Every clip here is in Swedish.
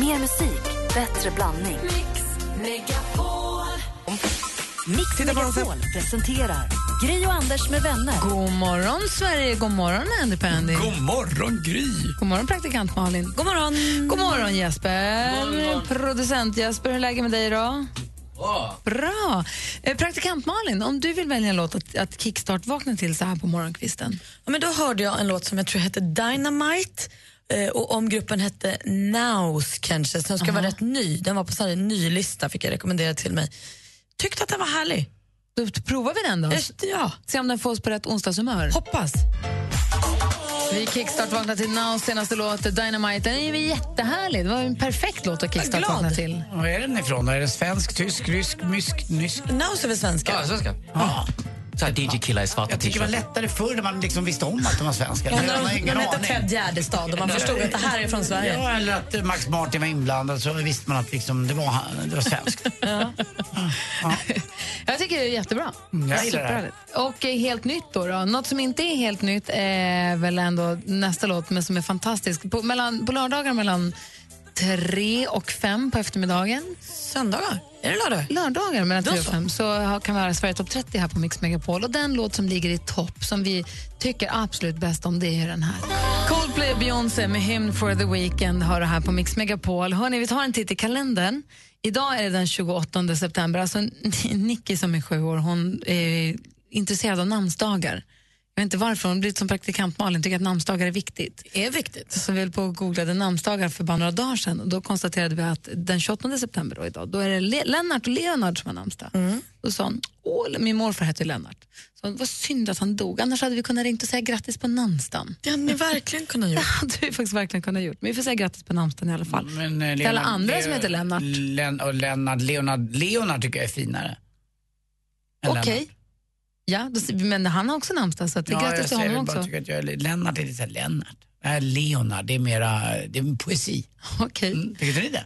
Mer musik, bättre blandning. Mix Megapol. Mix Megapol presenterar Gri och Anders med vänner. God morgon, Sverige. God morgon, Andy Pandy. God morgon, Gry! God morgon, praktikant Malin. God morgon, God morgon Jesper. Producent Jesper, hur är läget med dig idag? Bra. Eh, praktikant Malin, om du vill välja en låt att, att kickstart-vakna till så här på morgonkvisten. Ja, men då hörde jag en låt som jag tror hette Dynamite och om gruppen hette Naus kanske, så den ska Aha. vara rätt ny. Den var på här ny lista fick jag rekommenderad till mig. Tyckte att den var härlig. Då provar vi den då. Just, ja, Se om den får oss på rätt onsdagshumör. hoppas. Vi kickstart-vaknar till Now senaste låt, Dynamite. Den är ju jättehärlig. Det var en perfekt låt att kickstart-vakna till. Var är den ifrån? Är det svensk, tysk, rysk, mysk, nysk? Naus är väl svenska? Ja, svenska. Ja. Så här DJ-killar i svarta Jag tycker det var lättare förr när man liksom visste om att de var svenska. Ja, man när de, de hette. Ted Gärdestad och man förstod att det här är från Sverige. Ja, eller att Max Martin var inblandad så visste man att liksom det, var, han- det var svenskt. Jag tycker det är jättebra. Mm, jag gillar det. Och eh, helt nytt då, då. Något som inte är helt nytt är väl ändå nästa låt, men som är fantastisk. På, mellan, på lördagar mellan tre och fem på eftermiddagen. Söndagar? Är det lördag? Lördagar mellan Då tre och så. fem så ha- kan vi höra Sverige Topp 30 här på Mix Megapol. Och den låt som ligger i topp, som vi tycker absolut bäst om, det är den här. Coldplay och Beyoncé med Hymn for the Weekend har det här på Mix Megapol. Hörrni, vi tar en titt i kalendern. Idag är det den 28 september. Alltså, Nicky som är sju år, hon är intresserad av namnsdagar. Jag vet inte varför, hon blivit som praktikant Malin, tycker att namnsdagar är viktigt. Det är viktigt. Så vi höll på och googlade namnsdagar för bara några dagar sedan och då konstaterade vi att den 28 september då, idag, då är det Le- Lennart och Leonard som har namnsdag. Då sa hon, Åh, min morfar hette Lennart. Så det var synd att han dog, annars hade vi kunnat ringa och säga grattis på namnsdagen. Det hade ni verkligen kunnat Det göra. hade vi faktiskt verkligen kunnat gjort, men vi får säga grattis på namnsdagen i alla fall. Men, eh, Till alla andra som Leo- heter Lennart. Len, och Lennart, Leonard, Leonard tycker jag är finare. Okej. Lennart. Ja, då, men han har också namnsdag så att, Ja, grattis till honom också. tycker att jag, Lennart är lite Lennart. Här Leonard, det är mera, det är en poesi. Okej. Mm, tycker ni det?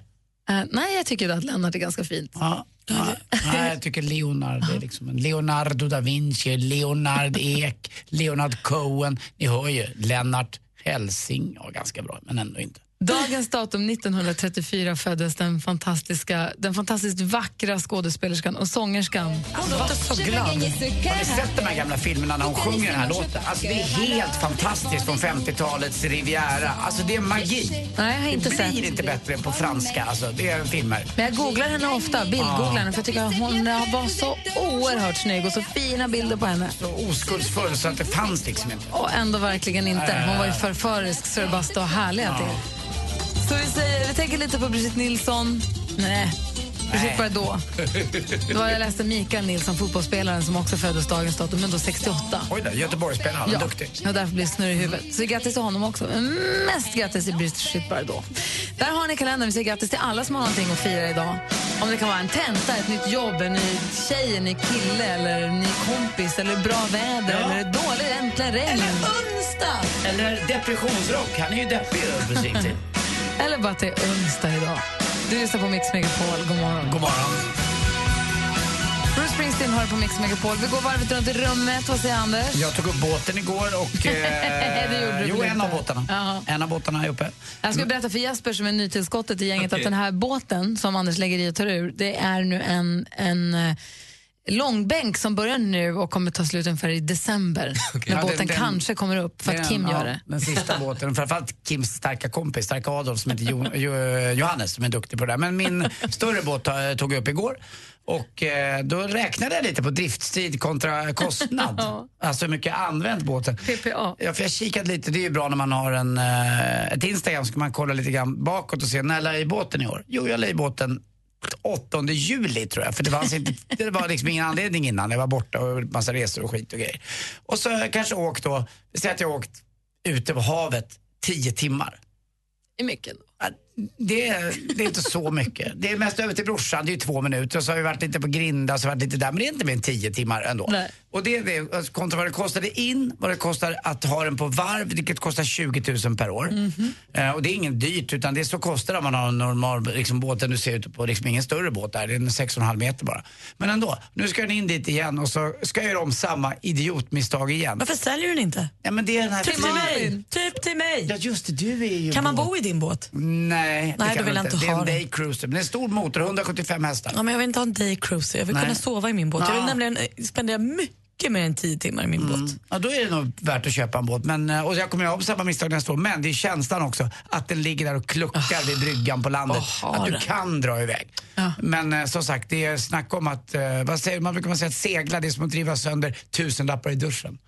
Eh, nej, jag tycker att Lennart är ganska fint. Ja. ja. Nej, jag tycker Leonard är liksom en Leonardo da Vinci, Leonard Ek, Leonard Cohen. Ni hör ju, Lennart Helsing, ja ganska bra, men ändå inte. Dagens datum 1934 föddes den fantastiska, den fantastiskt vackra skådespelerskan och sångerskan. Hon låter så glad. Har ni sett de här gamla filmerna när hon sjunger den här låten? Alltså det är helt fantastiskt från 50-talets Riviera. Alltså det är magi. Nej, jag har inte det sett. blir inte bättre på franska, alltså det är filmer. Men jag googlar henne ofta, bildgooglar henne, för jag tycker att hon var så oerhört snygg och så fina bilder på henne. Så oskuldsfull så att det fanns liksom inte. Och ändå verkligen inte. Hon var ju förförisk så det bara stod härlig att det är. Så vi, säger, vi tänker lite på Brigitte Nilsson. Nej, Brigitte var det då. Då var jag läste Mikael Nilsson, fotbollsspelaren som också föddes dagens datum, men då 68. Oj då, Göteborgsspelare, han är Ja, duktig. och därför blir det snurr i huvudet. Så grattis till honom också. Men mest grattis till Brigitte bara då. Där har ni kalendern. Vi säger grattis till alla som har någonting att fira idag. Om det kan vara en tenta, ett nytt jobb, en ny tjej, en ny kille, eller en ny kompis, eller bra väder, Ja. eller dåligt äntligen regn. Onsdag! Eller depressionsrock, han är ju deppig. Eller bara att det är onsdag idag. Du lyssnar på Mix Megapol. God morgon. God morgon. Bruce Springsteen har på Mix Megapol. Vi går varvet runt i rummet. Vad säger Anders? Jag tog upp båten igår och... Eh, Det gjorde du jo, en av båtarna. Jaha. En av båtarna är uppe. Jag ska berätta för Jesper som är nytillskottet i gänget Okej. att den här båten som Anders lägger i och tar ur, det är nu en, en eh, långbänk som börjar nu och kommer ta slut ungefär i december. När Ja, båten den- den- kanske kommer upp för att Den- Kim ja, gör det. Den sista båten. Framförallt Kims starka kompis, starka Adolf, som heter jo, jo, Johannes, som är duktig på det där. Men min större båt tog jag upp igår. Och eh, då räknade jag lite på driftstid kontra kostnad. Ja. Alltså hur mycket jag använt båten. PPA. Ja, för jag kikade lite, det är ju bra när man har en, eh, ett Instagram så kan man kolla lite grann bakåt och se när la jag i båten i år? Jo, jag la i båten 8 juli tror jag, för det, fanns inte, det var liksom ingen anledning innan. Jag var borta och massa resor och skit och grejer. Och så har jag kanske åkt då, säger att jag har åkt ute på havet 10 timmar. I mycket. Ja, Det är, det är inte så mycket. Det är mest över till brorsan, det är två minuter. Och så har vi varit lite på Grinda, så har vi varit lite där. Men det är inte mer än tio timmar ändå. Nej. Och det är det, kontra vad det kostade in, vad det kostar att ha den på varv, vilket kostar 20 000 per år. Mhm. Eh, och det är ingen dyrt, utan det är så kostar det om man har en normal liksom, båt, du ser ute på, liksom ingen större båt där, det är en 6,5 meter bara. Men ändå, nu ska den in dit igen och så ska jag göra om samma idiotmisstag igen. Varför säljer du den inte? Ja, men det är den här Typ till mig! Typ till mig! Ja just det, du är ju Kan man bo i din båt? Nej, det Nej, kan då vill jag inte Det är ha en det. day cruiser. Men det är en stor motor, 175 hästar. Ja, men jag vill inte ha en day cruiser. Jag vill Nej. kunna sova i min båt. Jag vill Ja. nämligen eh, spendera mycket mer än 10 timmar i min båt. Ja, då är det nog värt att köpa en båt. Men, eh, och jag kommer göra om samma misstag nästa år. Men det är känslan också att den ligger där och kluckar vid bryggan på landet. Har att du den. kan dra iväg. Men eh, som sagt, det är snack om att, vad säger man brukar man säga, att segla det är som att driva sönder tusenlappar i duschen.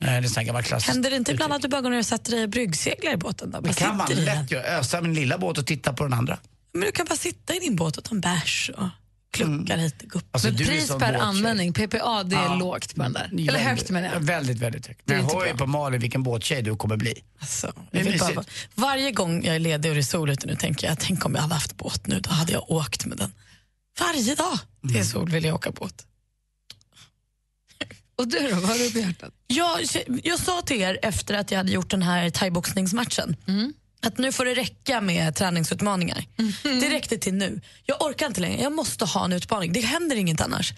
Det är en gammal klassisk Händer det inte ibland att du bara går ner och sätter dig och bryggseglar i båten? Då? Det kan man lätt göra. Ösa min lilla båt och titta på den andra. Men du kan bara sitta i din båt och ta en bärs och klucka lite. Gupp. Alltså, pris per användning, PPA, det är Ja. lågt på den där. Väldigt- Eller högt menar jag. Väldigt, väldigt högt. Men jag hör ju på Malin vilken båttjej du kommer bli. Alltså, bara, varje gång jag är ledig och det är sol ute nu tänker jag, tänk om jag hade haft båt nu, då hade jag åkt med den. Varje dag det Mm. är sol vill jag åka båt. Och du då, vad har du på hjärtat? Jag, jag sa till er efter att jag hade gjort den här thaiboxningsmatchen att nu får det räcka med träningsutmaningar. Det räckte till nu. Jag orkar inte längre, jag måste ha en utmaning. Det händer inget annars.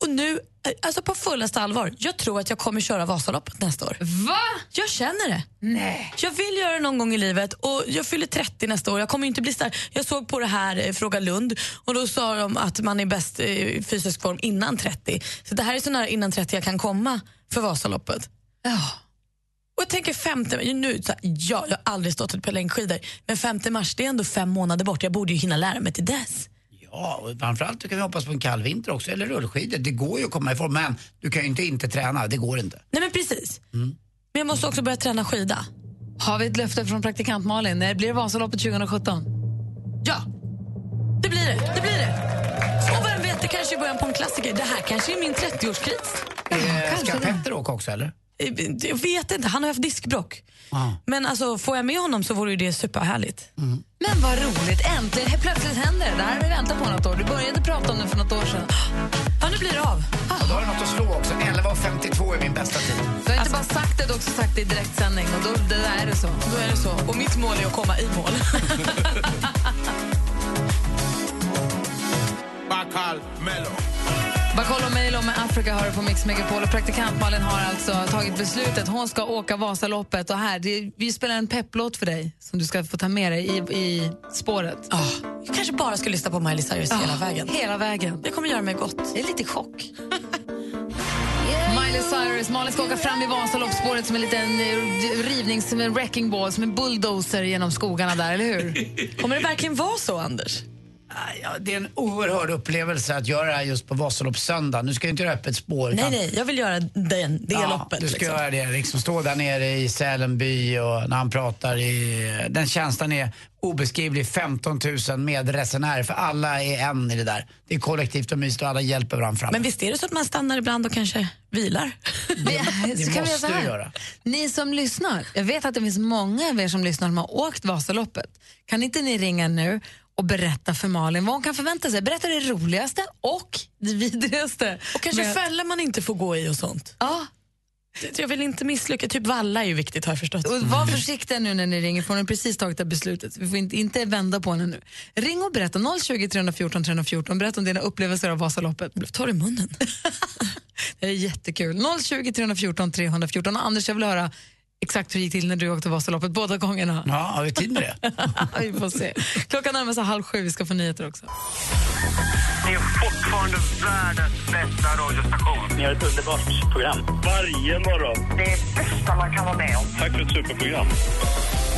Och nu, alltså på fullaste allvar, jag tror att jag kommer köra Vasaloppet nästa år. Va? Jag känner det. Nej. Jag vill göra det någon gång i livet och jag fyller 30 nästa år. Jag kommer inte bli stark. Jag såg på det här eh, Fråga Lund och då sa de att man är bäst eh, i fysisk form innan 30. Så det här är så nära innan 30 jag kan komma för Vasaloppet. Ja. Och jag tänker 5 nu, så här, ja, jag har aldrig stått på längdskidor, men 5 mars det är ändå fem månader bort. Jag borde ju hinna lära mig till dess. Ja, och framförallt kan vi hoppas på en kall vinter också, eller rullskidor. Det går ju att komma ifrån, men du kan ju inte inte träna, det går inte. Nej men precis. Men jag måste också börja träna skida. Har vi ett löfte från praktikant Malin? När blir det Vasaloppet 2017? Ja, det blir det. Det blir det. Och vem vet, det kanske är början på en klassiker. Det här kanske är min 30-årskris. Eh, kanske Ska det. Petter åka också eller? Eh, Jag vet inte, han har haft diskbrock. Ah. Men alltså, får jag med honom så vore ju det superhärligt. Men vad roligt, äntligen, helt plötsligt händer det. Det här har vi väntat på något år. Du började prata om det för något år sedan. Ja, nu blir det av. Och då har du något att slå också. 11.52 är min bästa tid. Du har inte bara sagt det, du har också sagt det i direktsändning. Och då, det där är det så. Då är det så. Och mitt mål är att komma i mål. Bacal Mello. Bacolo Milo med Africa hör på Mix Megapol. Och praktikant Malin har alltså tagit beslutet. Hon ska åka Vasaloppet. Och här, det, vi spelar en pepplåt för dig som du ska få ta med dig i, i spåret. Ah, jag kanske bara ska lyssna på Miley Cyrus hela vägen. Hela vägen. Det kommer göra mig gott. Det är lite chock. Miley Cyrus, Malin ska åka fram i Vasaloppsspåret som en liten eh, rivning, som en wrecking ball, som en bulldozer genom skogarna där, eller hur? Kommer det verkligen vara så, Anders? Ja, det är en oerhörd upplevelse att göra det här just på Vasaloppssöndag. Nu ska jag inte göra öppet spår. Nej, utan- nej, jag vill göra den, det Ja, loppet. du ska liksom. göra det. Liksom stå där nere i Sälenby och när han pratar i... Den känslan är obeskrivlig. 15 000 medresenärer för alla är en i det där. Det är kollektivt och mysigt och alla hjälper varandra fram. Men visst är det så att man stannar ibland och kanske vilar? Det, det så kan vi måste göra så du här. göra. Ni som lyssnar, jag vet att det finns många av er som lyssnar som har åkt Vasaloppet. Kan inte ni ringa nu och berätta för Malin vad hon kan förvänta sig? Berätta det roligaste och det vidrigaste. Och kanske Men- fällor man inte får gå i och sånt. Ja, Jag vill inte misslyckas. Typ valla är ju viktigt har jag förstått. och var försiktiga nu när ni ringer för hon har precis tagit det beslutet. Vi får inte, inte vända på henne nu. Ring och berätta 020 314 314. Berätta om dina upplevelser av Vasaloppet. Jag blev torr i munnen. Det är jättekul. 020 314 314. Och Anders, jag vill höra exakt hur det gick till när du åkte Vasaloppet båda gångerna. Ja, har vi tid med det? vi får se. Klockan närmar sig halv sju, vi ska få nyheter också. Ni är fortfarande världens bästa radiostation. Ni har ett underbart program. Varje morgon. Det är bästa man kan vara med om. Tack för ett superprogram.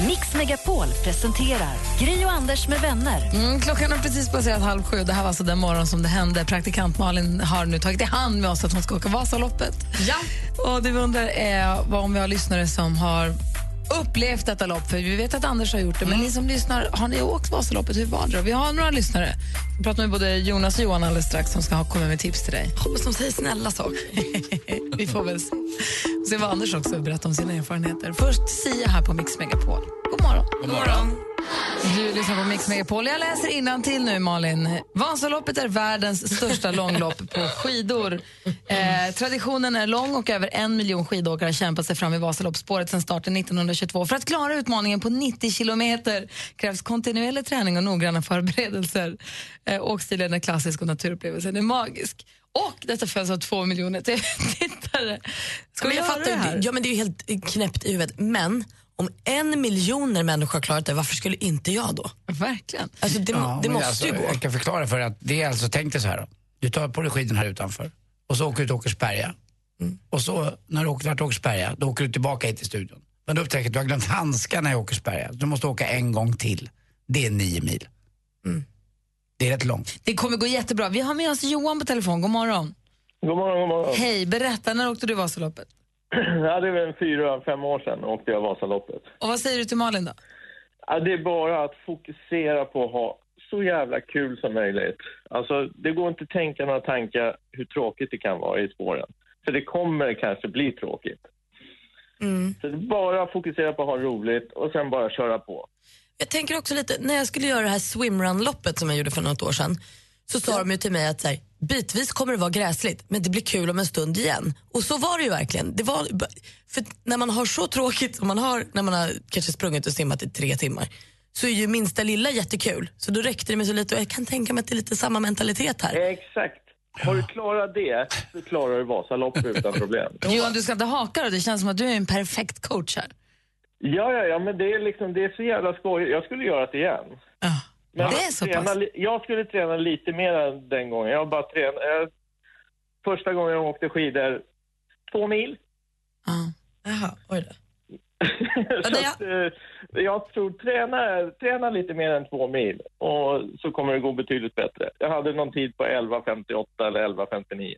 Mix Megapol presenterar Gri och Anders med vänner. Mm, klockan har precis passerat halv sju. Det här var alltså den morgon som det hände. Praktikant Malin har nu tagit i hand med oss att hon ska åka Vasaloppet. Ja. Och det vi undrar är vad om vi har lyssnare som har upplevt detta lopp. För vi vet att Anders har gjort det. Men ni som lyssnar, har ni åkt Vasaloppet? Hur var det? Vi har några lyssnare. Vi pratar med både Jonas och Johan alldeles strax som ska ha komma med tips till dig. Hoppas de säger snälla saker. Vi får väl se. Och se vad Anders också berättar om sina erfarenheter. Först Sia här på Mix Megapol. God morgon. God morgon. Du lyssnar på Mix Megapol. Jag läser till nu, Malin. Vasaloppet är världens största långlopp på skidor. Eh, traditionen är lång och över en miljon skidåkare har kämpat sig fram i Vasaloppsspåret sedan starten 1922. För att klara utmaningen på 90 kilometer krävs kontinuerlig träning och noggranna förberedelser. Eh, åkstilen är klassisk och naturupplevelsen är magisk. Och detta följs av två miljoner tittare. Ska vi göra det här? Ja, men det är ju helt knäppt i huvudet. Men om en miljoner människor har klarat det, varför skulle inte jag då? Verkligen. Alltså det, Ja, det måste alltså, ju gå. Jag kan förklara för dig att det är alltså, tänk dig så här då. Du tar på dig skidorna här utanför och så åker du till Åkersberga. Mm. Och så när du åker till Åkersberga, då åker du tillbaka hit till studion. Men då upptäcker du att du har glömt handskarna i Åkersberga. Du måste åka en gång till. Det är nio mil. Mm. Det är rätt långt. Det kommer gå jättebra. Vi har med oss Johan på telefon. God morgon. God morgon, god morgon. Hej, berätta, när åkte du Vasaloppet? Ja, det är väl en fyra, fem år sedan åkte jag Vasaloppet. Och vad säger du till Malin då? Ja, det är bara att fokusera på att ha så jävla kul som möjligt. Alltså, det går inte att tänka några tankar hur tråkigt det kan vara i spåren. För det kommer kanske bli tråkigt. Mm. Så bara att fokusera på att ha roligt och sen bara köra på. Jag tänker också lite, när jag skulle göra det här swimrun-loppet som jag gjorde för något år sedan, så sa de ju till mig att så här, bitvis kommer det vara gräsligt, men det blir kul om en stund igen. Och så var det ju verkligen. Det var, för när man har så tråkigt som man har när man har kanske sprungit och simmat i tre timmar, så är ju minsta lilla jättekul. Så då räckte det med så lite och jag kan tänka mig att det är lite samma mentalitet här. Exakt. Har du klarat det så klarar du Vasaloppet utan problem. Johan, du ska inte haka då. Det känns som att du är en perfekt coach här. Ja, ja, ja, men det är liksom, det är så jävla skoj. Jag skulle göra det igen. Ja. Men Det är så träna, pass. Jag skulle träna lite mer än den gången. Jag bara tränat... Jag, första gången jag åkte skidor, två mil. Ja. Jaha, oj då. så att, eh, jag tror träna, träna lite mer än två mil och så kommer det gå betydligt bättre. Jag hade någon tid på 11.58 eller 11.59.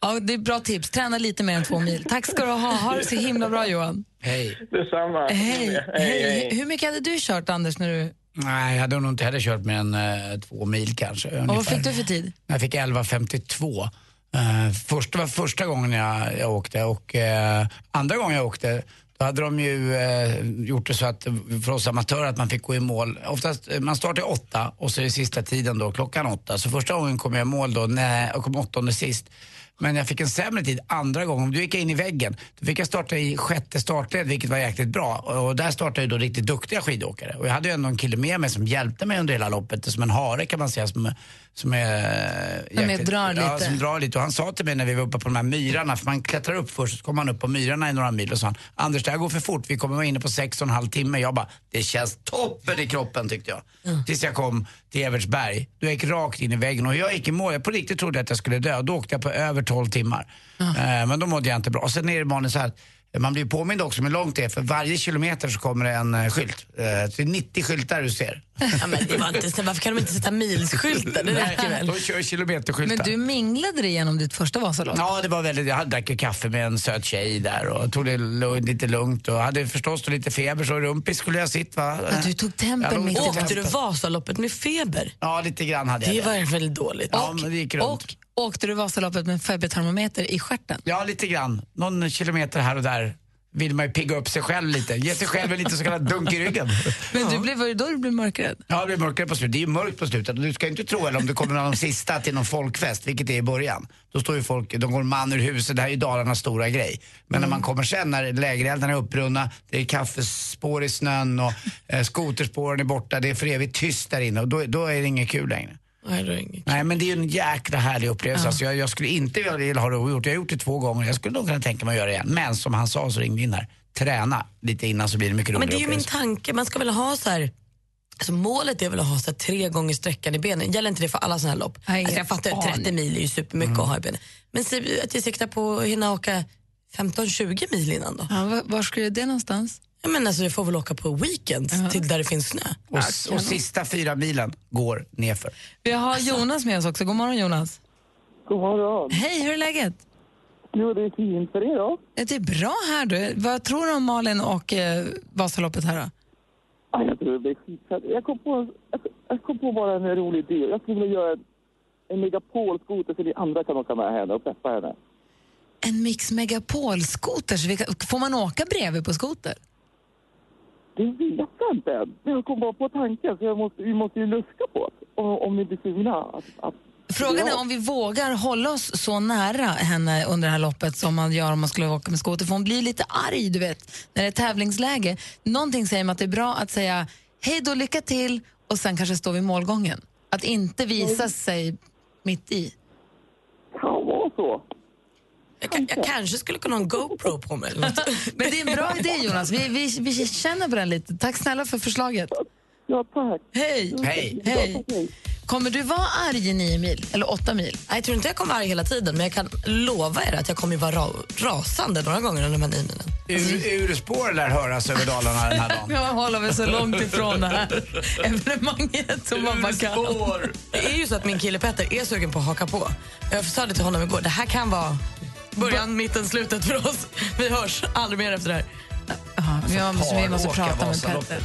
Ja, det är bra tips. Träna lite mer än två mil. Tack ska du ha. Ha det så himla bra, Johan. Hej. Detsamma. Hej. Hej. Hur mycket hade du kört, Anders? När du... Nej, jag hade nog inte heller kört mer än eh, två mil kanske. Och vad fick du för tid? Jag fick 11.52. Uh, först, det var första gången jag, jag åkte och eh, andra gången jag åkte då hade de ju eh, gjort det så att för oss amatörer att man fick gå i mål. Oftast, eh, man startar åtta och så är sista tiden då klockan åtta. Så första gången kom jag i mål då, nej, jag kom åttonde sist. Men jag fick en sämre tid andra gången. Då gick jag in i väggen. Då fick jag starta i sjätte startled, vilket var jäkligt bra. Och där startade ju då riktigt duktiga skidåkare. Och jag hade ju ändå en kille med mig som hjälpte mig under hela loppet. Som en hare kan man säga. Som, som är... Som är- jäkligt- drar Ja, lite. som drar lite. Och han sa till mig när vi var uppe på de här myrarna, för man klättrar upp först, så kommer man upp på myrarna i några mil och sa han, Anders det här går för fort, vi kommer vara inne på sex och en halv timme. Jag bara, det känns toppen i kroppen tyckte jag. Tills jag kom till Evertsberg. Då gick jag rakt in i väggen och jag gick i mål. Jag på riktigt trodde att jag skulle dö. Då åkte jag på över 12 timmar. Eh, men då mådde jag inte bra. Och sen är det vanligt så här, man blir påmind också om hur långt det är. För varje kilometer så kommer det en eh, skylt. Eh, så det är 90 skyltar du ser. Ja, men det var inte, så- varför kan de inte sätta milsskyltar? Det räcker väl? De kör kilometerskyltar. Men du minglade det genom ditt första Vasalopp? Ja, det var väldigt, jag hade drack kaffe med en söt tjej där och tog det lite lugnt och hade förstås lite feber så rumpis skulle jag sitt va. Ja, du tog tempen mitt i Åkte du loppet. Vasaloppet med feber? Ja, lite grann hade jag Det det. var väl dåligt? Ja, men det gick runt. Och åkte du Vasaloppet med febertermometer i stjärten? Ja, lite grann. Någon kilometer här och där vill man ju pigga upp sig själv lite. Ge sig själv en lite så kallad dunk i ryggen. Men du blev, var det då du blev mörkrädd? Ja, det blir mörkare på slutet. Det är ju mörkt på slutet. Du ska ju inte tro, eller om du kommer någon sista till någon folkfest, vilket det är i början. Då står ju folk, de går man ur huset, det här är ju Dalarnas stora grej. Men när man kommer sen, när lägereldarna är uppbrunna, det är kaffespår i snön och eh, skoterspåren är borta, det är för evigt tyst där inne och då, då är det inget kul längre. Nej, det var inget. Nej men det är ju en jäkla härlig upplevelse. Alltså, jag, jag skulle inte vilja ha det ogjort. Jag har gjort det två gånger. Jag skulle nog kunna tänka mig att göra det igen. Men som han sa så ringde in här. Träna lite innan så blir det mycket Men roligare det är ju min tanke, man ska väl ha så här Alltså målet är väl att ha så här tre gånger sträckan i benen. Gäller inte det för alla såna här lopp? Nej, alltså jag fattar, fan. 30 mil är ju supermycket att ha i benen. Men att jag siktar på att hinna åka 15-20 mil innan då. Ja, var, var skulle det någonstans? Ja, men alltså jag får väl åka på weekends till där det finns snö. Och, och sista fyra milen går nerför. Vi har Jonas med oss också. God morgon Jonas. God morgon. Hej, hur är läget? Jo, det är fint för er då. Det är bra här du. Vad tror du om Malin och eh, Vasaloppet här då? Jag tror det blir skitfett. Jag kom på, jag, jag kom på bara en rolig idé. Jag skulle vilja göra en, en megapolskoter så ni andra kan åka med henne och peppa henne. En Mix Megapol-skoter. Får man åka bredvid på skoter? Det vet jag inte än. Jag kom bara på tanken så jag måste, vi måste ju luska på. Om, om ni blir sugna att, att Frågan är om vi vågar hålla oss så nära henne under det här loppet som man gör om man skulle åka med skoter. För hon blir lite arg, du vet, när det är tävlingsläge. Någonting säger mig att det är bra att säga hej då, lycka till och sen kanske stå vid målgången. Att inte visa sig mitt i. kan vara så. Jag, kan, jag kanske skulle kunna ha en GoPro på mig eller något. Men det är en bra idé Jonas, vi, vi, vi känner på den lite. Tack snälla för förslaget. Ja, tack. Hej! Hej. Hej! Kommer du vara arg i nio mil, eller åtta mil? Nej, Jag tror inte jag kommer vara arg hela tiden, men jag kan lova er att jag kommer vara ra rasande några gånger under de här nio milen. Ur, urspår lär höras över Dalarna den här dagen. Jag håller mig så långt ifrån det här evenemanget som man bara kan. Det är ju så att min kille Petter är sugen på att haka på. Jag sa det till honom igår, det här kan vara början, mitten, slutet för oss. Vi hörs aldrig mer efter det här. Ja, vi, måste, vi måste prata med Petter.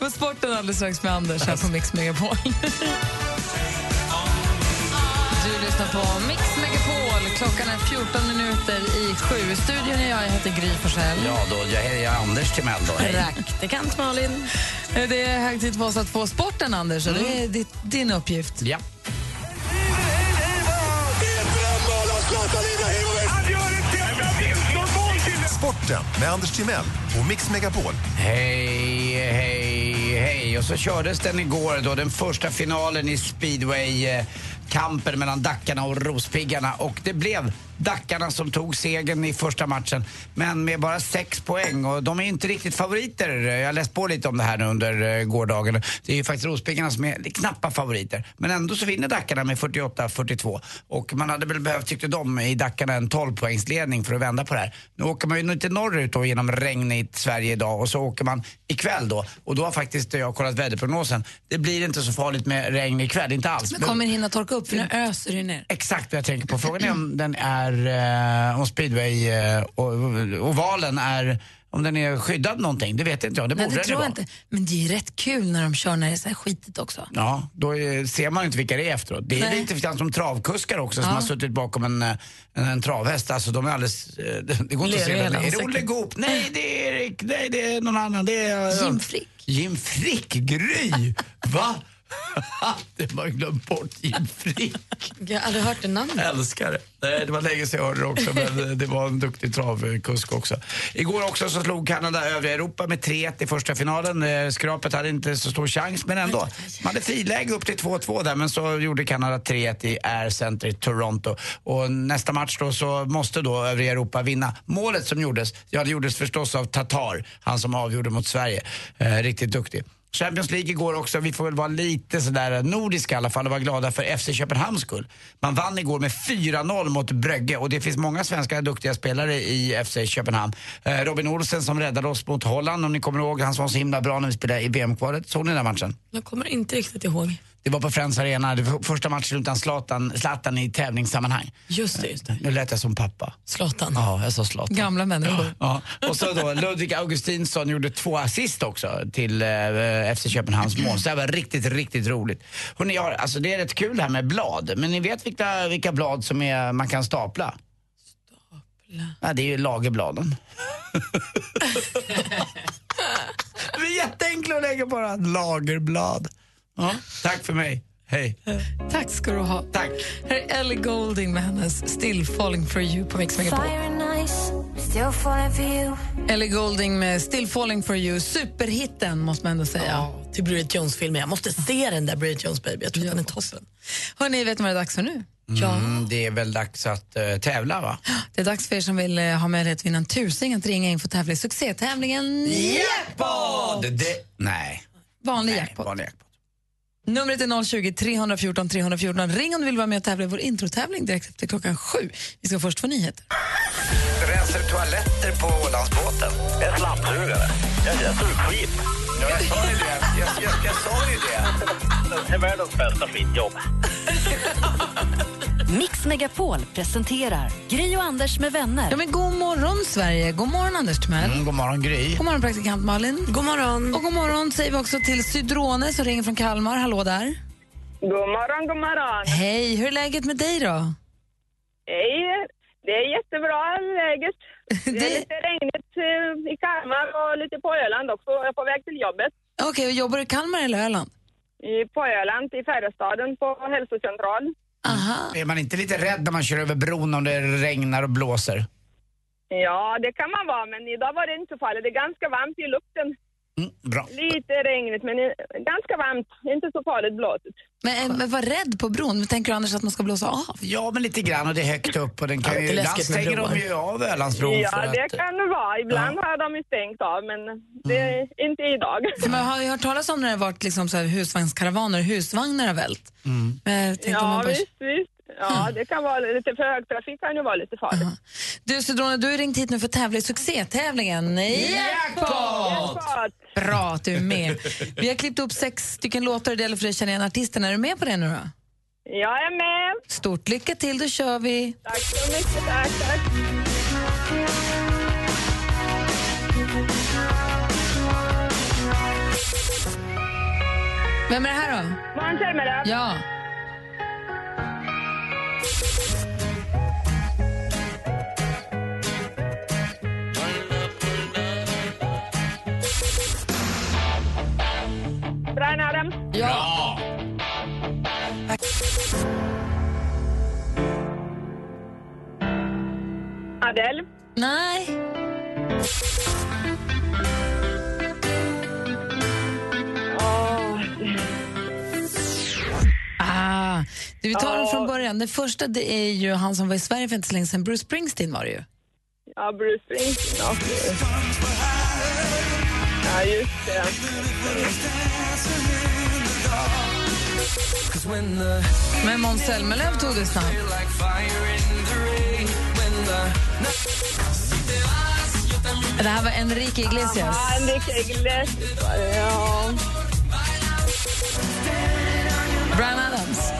Och sporten alldeles strax med Anders här på Mix Megapol. Du lyssnar på Mix Megapol. Klockan är 14 minuter i sju. Studion är jag, jag heter Gry Forssell. Ja, då, jag är jag Anders Timell då. Praktikant Malin. Det är hög tid för oss att få sporten, Anders. och Det är ditt, din uppgift. Ja. Sporten med Anders Timell och Mix Megapol. Hej, hej, hej. Och så kördes den igår då, den första finalen i speedway eh, kampen mellan Dackarna och Rospiggarna och det blev Dackarna som tog segern i första matchen men med bara sex poäng och de är inte riktigt favoriter. Jag har läst på lite om det här nu under eh, gårdagen. Det är ju faktiskt Rospiggarna som är knappa favoriter men ändå så vinner Dackarna med 48-42 och man hade väl behövt, tyckte de, i Dackarna en 12 poängsledning för att vända på det här. Nu åker man ju inte norrut då genom regnigt Sverige idag och så åker man ikväll då och då har faktiskt jag kollat väderprognosen. Det blir inte så farligt med regn ikväll, inte alls. Men kommer hinna torka upp, för nu öser det ner. Exakt vad jag tänker på. Frågan är om den är, eh, om speedway eh, är, om den är skyddad någonting. Det vet inte jag. Det Nej, borde det den ju tror jag inte. Men det är ju rätt kul när de kör när det är så här skitigt också. Ja, då är, ser man ju inte vilka det är efteråt. Det är Nej. lite grann som travkuskar också som Ja. har suttit bakom en, en, en travhäst. Alltså de är alldeles, eh, det det går inte att se det hela är. Är det. Olle Goop? Nej, det är Erik. Nej, det är någon annan. Det är Jim Frick. Jim Frick, Gry! Va? det har jag glömt bort. Jim Frick. Jag har aldrig hört det namnet. Älskar det. Nej, det var länge sedan jag hörde det också, men det var en duktig travkusk också. Igår också så slog Kanada övriga Europa med 3-1 i första finalen. Eh, Skrapet hade inte så stor chans, men ändå. Man hade friläge upp till 2-2 där, men så gjorde Kanada 3-1 i Air Center i Toronto. Och nästa match då så måste då övriga Europa vinna. Målet som gjordes, ja det gjordes förstås av Tatar, han som avgjorde mot Sverige. Eh, riktigt duktig. Champions League igår också, vi får väl vara lite sådär nordiska i alla fall och vara glada för FC Köpenhamns skull. Man vann igår med 4-0 mot Brögge och det finns många svenska duktiga spelare i FC Köpenhamn. Eh, Robin Olsen som räddade oss mot Holland, om ni kommer ihåg, han som var så himla bra när vi spelade i VM-kvalet. Såg ni den matchen? Jag kommer inte riktigt ihåg. Det var på Friends Arena, det första matchen utan Zlatan, Zlatan i tävlingssammanhang. Just det, just det. Nu lät jag som pappa. Zlatan. Ja, jag sa Zlatan. Gamla människor. Ja. Och så då, Ludvig Augustinsson gjorde två assist också till eh, FC Köpenhamns mål. Så det var riktigt, riktigt roligt. Hörrni, jag alltså det är rätt kul här med blad. Men ni vet vilka, vilka blad som är, man kan stapla? Stapla? Ja, det är ju lagerbladen. det är jätteenkla att lägga bara. Lagerblad. Ja, tack för mig. Hej. Tack ska du ha. Tack. Här är Ellie Golding med hennes Still falling for you på Mix Megapol. Ellie Golding med Still falling for you, superhitten måste man ändå säga. Ja, till Bridget Jones-filmen. Jag måste se den där Bridget Jones baby. Jag tror att den är toppen. Hörni, vet ni vad det är dags för nu? Mm, det är väl dags att eh, tävla va? Det är dags för er som vill eh, ha möjlighet att vinna en tusing att ringa in för tävla i succétävlingen Jackpot! Det, nej. Vanlig nej, jackpot. vanlig jackpot. Numret är 020 314 314. Ring om du vill vara med och tävla i vår introtävling direkt efter klockan sju. Vi ska först få nyheter. Rensar du toaletter på Ålandsbåten? Är slamsugare. Jag, jag suger skit. Ja, jag sa ju det. Jag, jag, jag sa ju det. Det är världens bästa skitjobb. Mix Megapol presenterar Gry och Anders med vänner. Ja, men god morgon, Sverige. God morgon, Anders Timell. Mm, god morgon, Gry. God morgon, praktikant Malin. God morgon. Och god morgon säger vi också till Sydrone som ringer från Kalmar. Hallå där. God morgon, god morgon. Hej, hur är läget med dig då? Hej. Det är jättebra läget. Det är Det- lite regnigt eh, i Kalmar och lite på Öland också. Jag är på väg till jobbet. Okej, och jobbar du i Kalmar eller Öland? I, på Öland, i Färjestaden på hälsocentral. Aha. Är man inte lite rädd när man kör över bron om det regnar och blåser? Ja, det kan man vara, men idag var det inte så farligt. Det är ganska varmt i luften. Mm, bra. Lite regnigt, men eh, ganska varmt. Inte så farligt blåsigt. Men, eh, men var rädd på bron. Men tänker du annars att man ska blåsa av? Ja, men lite grann och det är högt upp och den kan Ja, ju, ibland stänger de ju av Ölandsbron för Ja, det att... kan det vara. Ibland har de ju stängt av, men det är inte idag. För man har ju hört talas om när det har varit liksom så här husvagnskaravaner, husvagnar har vält. Men jag tänkte om man Ja, bara- visst, visst. Ja, det kan vara lite för hög trafik kan ju vara lite farligt. Du Sidrone, du har ringt hit nu för att tävla i succétävlingen Jackpot! Jackpot! Bra att du är med. Vi har klippt upp sex stycken låtar och det gäller för dig att känna igen artisten. Är du med på det nu då? Jag är med. Stort lycka till, då kör vi. Tack så mycket. Tack, tack. Vem är det här då? Måns. Ja. Adele. Nej. Ah. Du, vi tar den Ja. från början. Den första det är ju han som var i Sverige för inte så länge sedan. Bruce Springsteen var det ju. ja, Bruce Springsteen. Ja, just det. Men Måns Zelmerlöw tog det snabbt. Det här var Enrique Iglesias. Ja, Enrique Iglesias var det, ja. Brian Adams.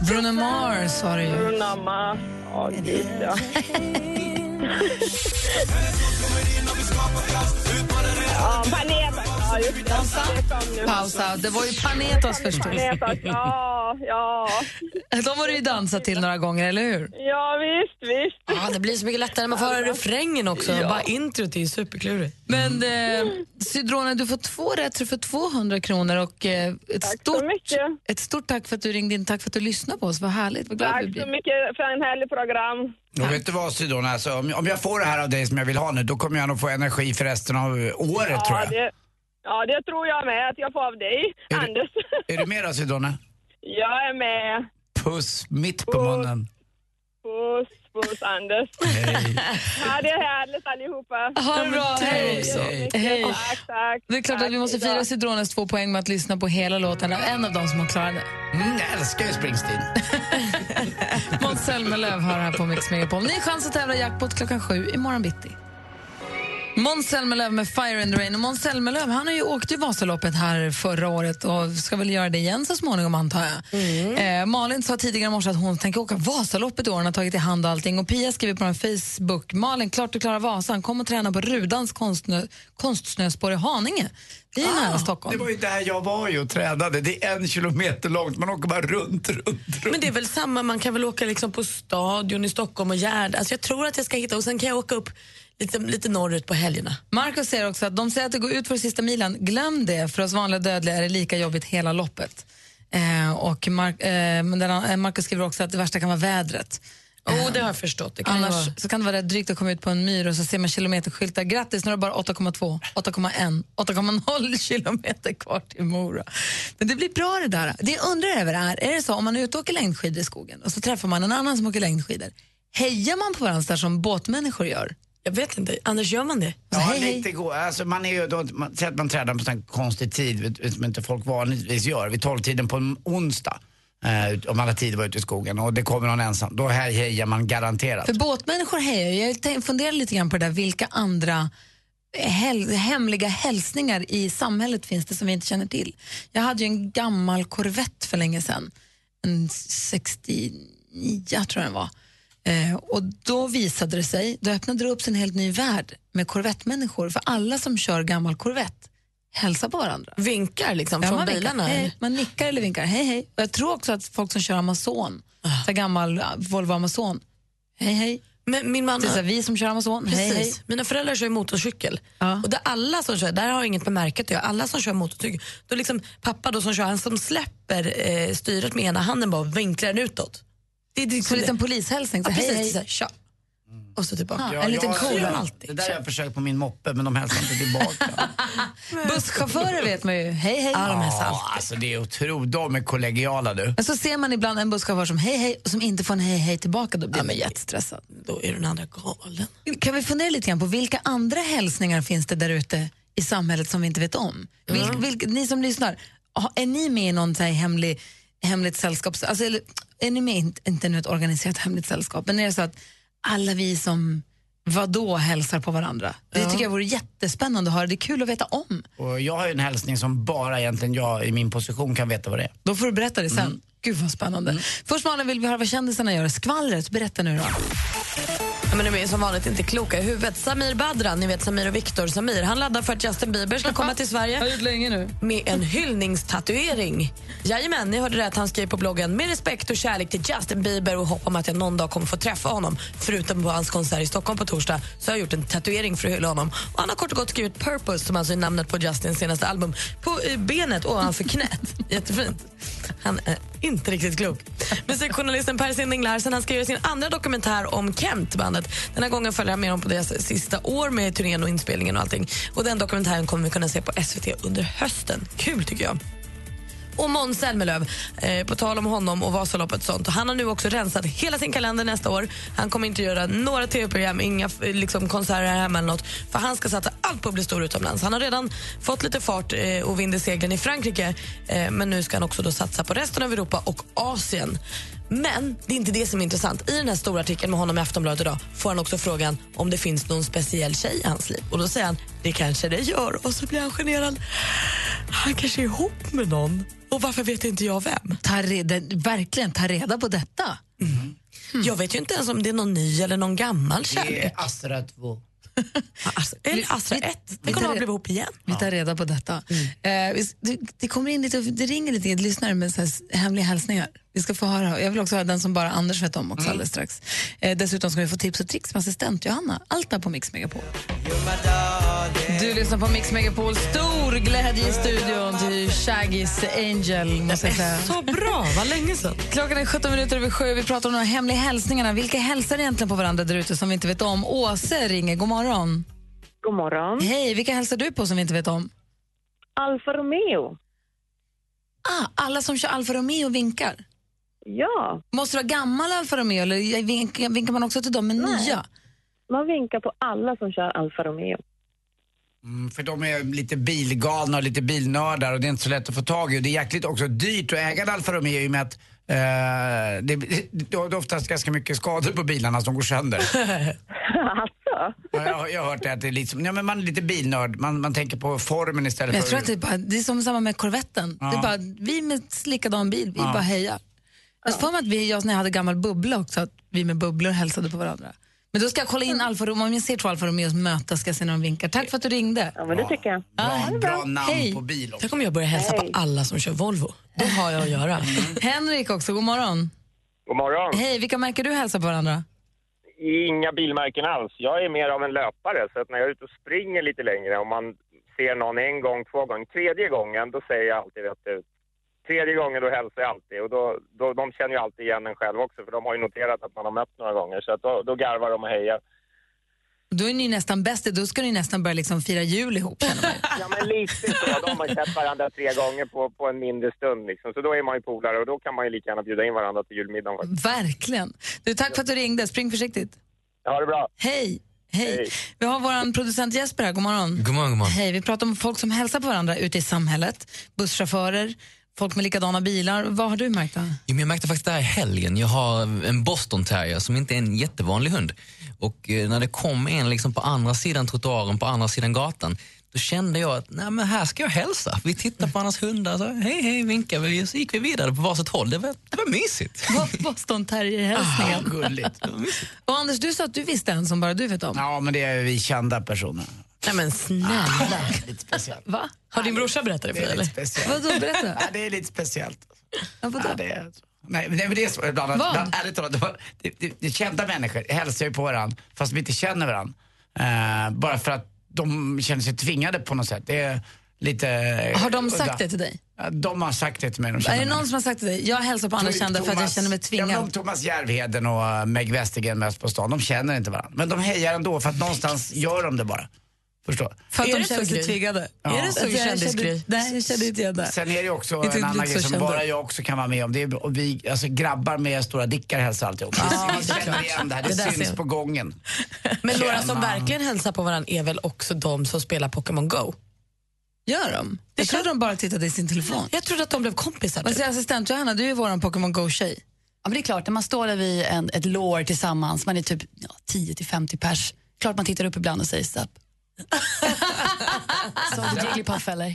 Bruno Mars var det ju. Bruno Mars. Ja, gud, ja. Ja, Panetas. Ja, just det. Pausa. Det var ju Panetos förstås. Panetas, ja, ja. De har du ju dansat till några gånger, eller hur? Ja, visst, visst. Ja, det blir så mycket lättare när man får höra refrängen också. Bara introt är ju superklurigt. Men eh, Sydrone, du får två rätt så du får 200 kronor och eh, ett, Tack så stort, mycket. ett stort tack för att du ringde in. Tack för att du lyssnade på oss. Vad härligt. Vad glad Tack vi blir. så mycket för en härlig program. Och vet du vad Sidon, alltså, om, om jag får det här av dig som jag vill ha nu, då kommer jag nog få energi för resten av året tror Ja jag. det, ja, det tror jag med att jag får av dig, Är du- Anders. Är du med då Sidone? Jag är med. Puss mitt på munnen. Puss, puss, Anders. Hej. Ja, det är härligt allihopa. Ha det bra. Hej. Hej. Tack, tack. Det är klart att vi måste fira Sidrones två poäng med att lyssna på hela låten av en av dem som har klarat det. Mm, jag älskar ju Springsteen. Måns Zelmerlöw har här på Mix Megapol. Ny chans att tävla jackpot klockan sju imorgon bitti. Måns Zelmerlöw med Fire in the Rain. Och Måns Zelmerlöw han har ju åkt ju Vasaloppet här förra året och ska väl göra det igen så småningom antar jag. Eh, Malin sa tidigare i morse att hon tänker åka Vasaloppet i år. Hon har tagit i hand och allting. Och Pia skriver på en Facebook. Malin, klart du klarar Vasan. Kom och träna på Rudans konstnö, konstsnöspår i Haninge. Det är ju nära Stockholm. Det var ju där jag var ju och tränade. Det är en kilometer långt, man åker bara runt, runt, runt. Men det är väl samma, man kan väl åka liksom på Stadion i Stockholm och Gärd. Alltså jag tror att jag ska hitta och sen kan jag åka upp lite, lite norrut på helgerna. Marcus säger också att de säger att det går ut för sista milen. Glöm det, för oss vanliga dödliga är det lika jobbigt hela loppet. Eh, och Mar- eh, eh, Marcus skriver också att det värsta kan vara vädret. Oh, det har jag förstått. Det kan Annars vara. så kan det vara rätt drygt att komma ut på en myr och så ser man kilometerskyltar. Grattis, nu är det bara 8,2, 8,1, 8,0 kilometer kvar till Mora. Men det blir bra det där. Det jag undrar över är, är det så om man är ute och åker längdskidor i skogen och så träffar man en annan som åker längdskidor, hejar man på varandra som båtmänniskor gör? Jag vet inte. Anders, gör man det? Så, Ja, hej, lite gå. Alltså, man är ju då, man, säg att man tränar på sån konstig tid som inte folk vanligtvis gör. Vid tolvtiden på en onsdag. Eh, om alla tider var ute i skogen och det kommer någon ensam. Då här hejar man garanterat. För båtmänniskor hejar ju. Jag funderar lite grann på det där, vilka andra häl- hemliga hälsningar i samhället finns det som vi inte känner till. Jag hade ju en gammal Corvette för länge sedan, en 69 tror jag den var. Eh, och då visade det sig, då öppnade det upp sig en helt ny värld med Corvette-människor. För alla som kör gammal Corvette hälsar på varandra. Vinkar liksom Ja, från man, bilarna? hej, man nickar eller vinkar, hej hej. Och jag tror också att folk som kör Amazon, Ah. så gammal ja, Volvo Amazon, hej hej. Men min man... Det är så vi som kör Amazon, hej Precis. hej. Mina föräldrar kör motorcykel. Ja. Och där alla som kör, där har inget med märket att göra, alla som kör motorcykel, då liksom pappa då som kör, han som släpper eh, styret med ena handen bara vinklar den utåt. Det är Så liksom en liten polishälsning, så Ja, hej precis, hej. så här, tja. och så tillbaka. Ja, en liten cool. jag- Det där har jag försökt på min moppe men de hälsar inte tillbaka. Busschaufförer vet man ju. Hej, hej. Ja, alltså det är otroligt. De är kollegiala du. Men så ser man ibland en busschaufför som hej, hej och som inte får en hej, hej tillbaka. Då blir man jättestressad. Då är den andra galen. Kan vi fundera lite grann på vilka andra hälsningar finns det där ute i samhället som vi inte vet om? Vilk, vilk, ni som lyssnar, är ni med i någon så här hemlig, hemligt sällskap? Alltså, eller, är ni med inte nu ett organiserat hemligt sällskap, men är det så att alla vi som vadå hälsar på varandra? Det tycker jag vore jättespännande att höra. Det är kul att veta om. Och jag har en hälsning som bara egentligen jag i min position kan veta vad det är. Då får du berätta det sen. Gud vad spännande. Först Malin vill vi höra vad kändisarna gör. Skvallret, berätta nu då. Ja, men de är som vanligt inte kloka i huvudet. Samir Badran, ni vet Samir och Viktor Samir, han laddar för att Justin Bieber ska komma till Sverige. Har länge nu. Med en hyllningstatuering. Jajamän, ni hörde rätt. Han skrev på bloggen med respekt och kärlek till Justin Bieber och hopp om att jag någon dag kommer få träffa honom. Förutom på hans konsert i Stockholm på torsdag så har jag gjort en tatuering för att hylla honom. Och han har kort och gott skrivit Purpose, som alltså är namnet på Justins senaste album, på eh, benet ovanför knät. Jättefint. Han är inte riktigt klok. Musikjournalisten Per Sinding Larsen han ska göra sin andra dokumentär om Kent-bandet. Den här gången följer han med dem på deras sista år med turnén och inspelningen och allting. Och den dokumentären kommer vi kunna se på SVT under hösten. Kul tycker jag. Och Måns Zelmerlöw, eh, på tal om honom och Vasaloppet och sånt. Och han har nu också rensat hela sin kalender nästa år. Han kommer inte göra några tv-program, inga liksom, konserter här hemma eller något. För han ska satsa allt på att bli stor utomlands. Han har redan fått lite fart eh, och vinner seglen i Frankrike. Eh, men nu ska han också då satsa på resten av Europa och Asien. Men det är inte det som är intressant. I den här stora artikeln med honom i Aftonbladet idag får han också frågan om det finns någon speciell tjej i hans liv. Och då säger han, det kanske det gör. Och så blir han generad. Han kanske är ihop med någon. Och varför vet inte jag vem? Ta reda, verkligen, ta reda på detta. Jag vet ju inte ens om det är någon ny eller någon gammal Det kärlek. är Astra 2. Alltså, eller Astra 1. Tänk om de blivit ihop igen. Vi tar reda på detta. Eh, vi- det, det, kommer in lite, det ringer lite lyssnare med så hemliga hälsningar. Vi ska få höra. Jag vill också höra den som bara Anders vet om också alldeles strax. Eh, dessutom ska vi få tips och tricks med assistent Johanna. Allt där på Mix Megapol. Du lyssnar på Mix Megapol. Stor glädje i studion till Shaggys Angel. Måste jag säga. Så bra, vad länge sedan. Klockan är 17 minuter över sju. Vi pratar om de här hemliga hälsningarna. Vilka hälsar egentligen på varandra där ute som vi inte vet om? Åse ringer. God morgon. God morgon. Hej, vilka hälsar du på som vi inte vet om? Alfa Romeo. Ah, alla som kör Alfa Romeo vinkar. Ja, Måste det vara gammal Alfa Romeo eller vinkar, vinkar man också till dem med nya? man vinkar på alla som kör Alfa Romeo. Mm, för de är lite bilgalna och lite bilnördar och det är inte så lätt att få tag i. Och det är jäkligt också dyrt att äga en Alfa Romeo i och med att eh, det, det, det är oftast ganska mycket skador på bilarna som går sönder. alltså? Ja, jag, har- jag har hört det att det är lite som, ja, men man är lite bilnörd, man, man tänker på formen istället jag för... tror att det är, bara, det är som samma med Corvetten. Det är Ja. bara, vi med likadan bil, vi Ja. bara hejar. Jag får för att vi, jag när jag hade gammal bubbla också, att vi med bubblor hälsade på varandra. Men då ska jag kolla in Alfa Romeo, om jag ser två Alfa Romeos mötas ska jag se när de vinkar. Tack för att du ringde. Ja, men det tycker jag. Bra, bra namn Hej. på bil också. Tänk om jag börjar hälsa på alla som kör Volvo. Då har jag att göra. Henrik också, god morgon. God morgon. Hej, vilka märker du hälsar på varandra? Inga bilmärken alls. Jag är mer av en löpare, så att när jag är ute och springer lite längre, om man ser någon en gång, två gånger, tredje gången, då säger jag alltid rätt ut. Tredje gången då hälsar jag alltid och då, då, de känner ju alltid igen en själv också för de har ju noterat att man har mött några gånger så att då, då garvar de och hejar. Då är ni nästan bäst, då ska ni nästan börja liksom fira jul ihop. man. Ja men lite så, de har ju sett varandra tre gånger på, på en mindre stund liksom. Så då är man ju polare och då kan man ju lika gärna bjuda in varandra till julmiddagen. faktiskt. Verkligen. Du, tack för att du ringde, spring försiktigt. Ha det bra! Hej. Hej. Hej. Vi har vår producent Jesper här, god morgon. God morgon, god morgon. Hej, vi pratar om folk som hälsar på varandra ute i samhället. Busschaufförer, folk med likadana bilar. Vad har du märkt? Då? Jo, men jag märkte faktiskt det här i helgen. Jag har en boston terrier som inte är en jättevanlig hund. Och eh, när det kom en liksom på andra sidan trottoaren, på andra sidan gatan, då kände jag att nej, men här ska jag hälsa. Vi tittar på andras hundar, så, hej hej, vinkar vi, så gick vi vidare på varsitt håll. Det var, det var mysigt. Vad Boston terrier-hälsningen. Gulligt. Och Anders, du sa att du visste en som bara du vet om. Ja, men det är vi kända personer. Nej men snälla. Lite speciellt. Va? Har din brorsa berättat det för Det dig är eller? lite speciellt. Vadå, berätta. Ja, det är lite speciellt. Ja, vadå? Ja, det är, nej, men det- men det är så ibland. ibland ärligt talat, det, det, det, det är kända människor hälsar ju på varandra fast vi inte känner varandra. Eh, bara för att de känner sig tvingade på något sätt. Det är, lite Har de udda. sagt det till dig? Ja, De har sagt det till mig. De Är det mig. någon som har sagt till dig? Jag hälsar på andra Thomas- kända för att jag känner mig Ja, tvingad. men Thomas Järvheden och Meg Westergren mest på stan, de känner inte varandra. Men de hejar ändå för att någonstans gör de det bara. Förstår? För att Är de det känner sig tvingade. Ja. Är det så Alltså, jag kändisgrej? Nej, jag kände inte igen det. Sen är det också Inte en annan grej som bara jag också kan vara med om. Det är, och vi, alltså, grabbar med stora dickar hälsar alltid också. Ja, vi det känner igen det här, det, Det syns ser- på gången. Men några som verkligen hälsar på varandra är väl också de som spelar Pokémon Go? Gör de? Jag trodde de bara tittade i sin telefon. Jag trodde att de blev kompisar. Typ. säger assistent Johanna, du är vår Pokémon Go-tjej. Ja, men det är klart, när man står där vid en, ett lår tillsammans, man är typ ja, 10-50 pers, klart man tittar upp ibland och säger stopp. Så du Jigglypuff eller?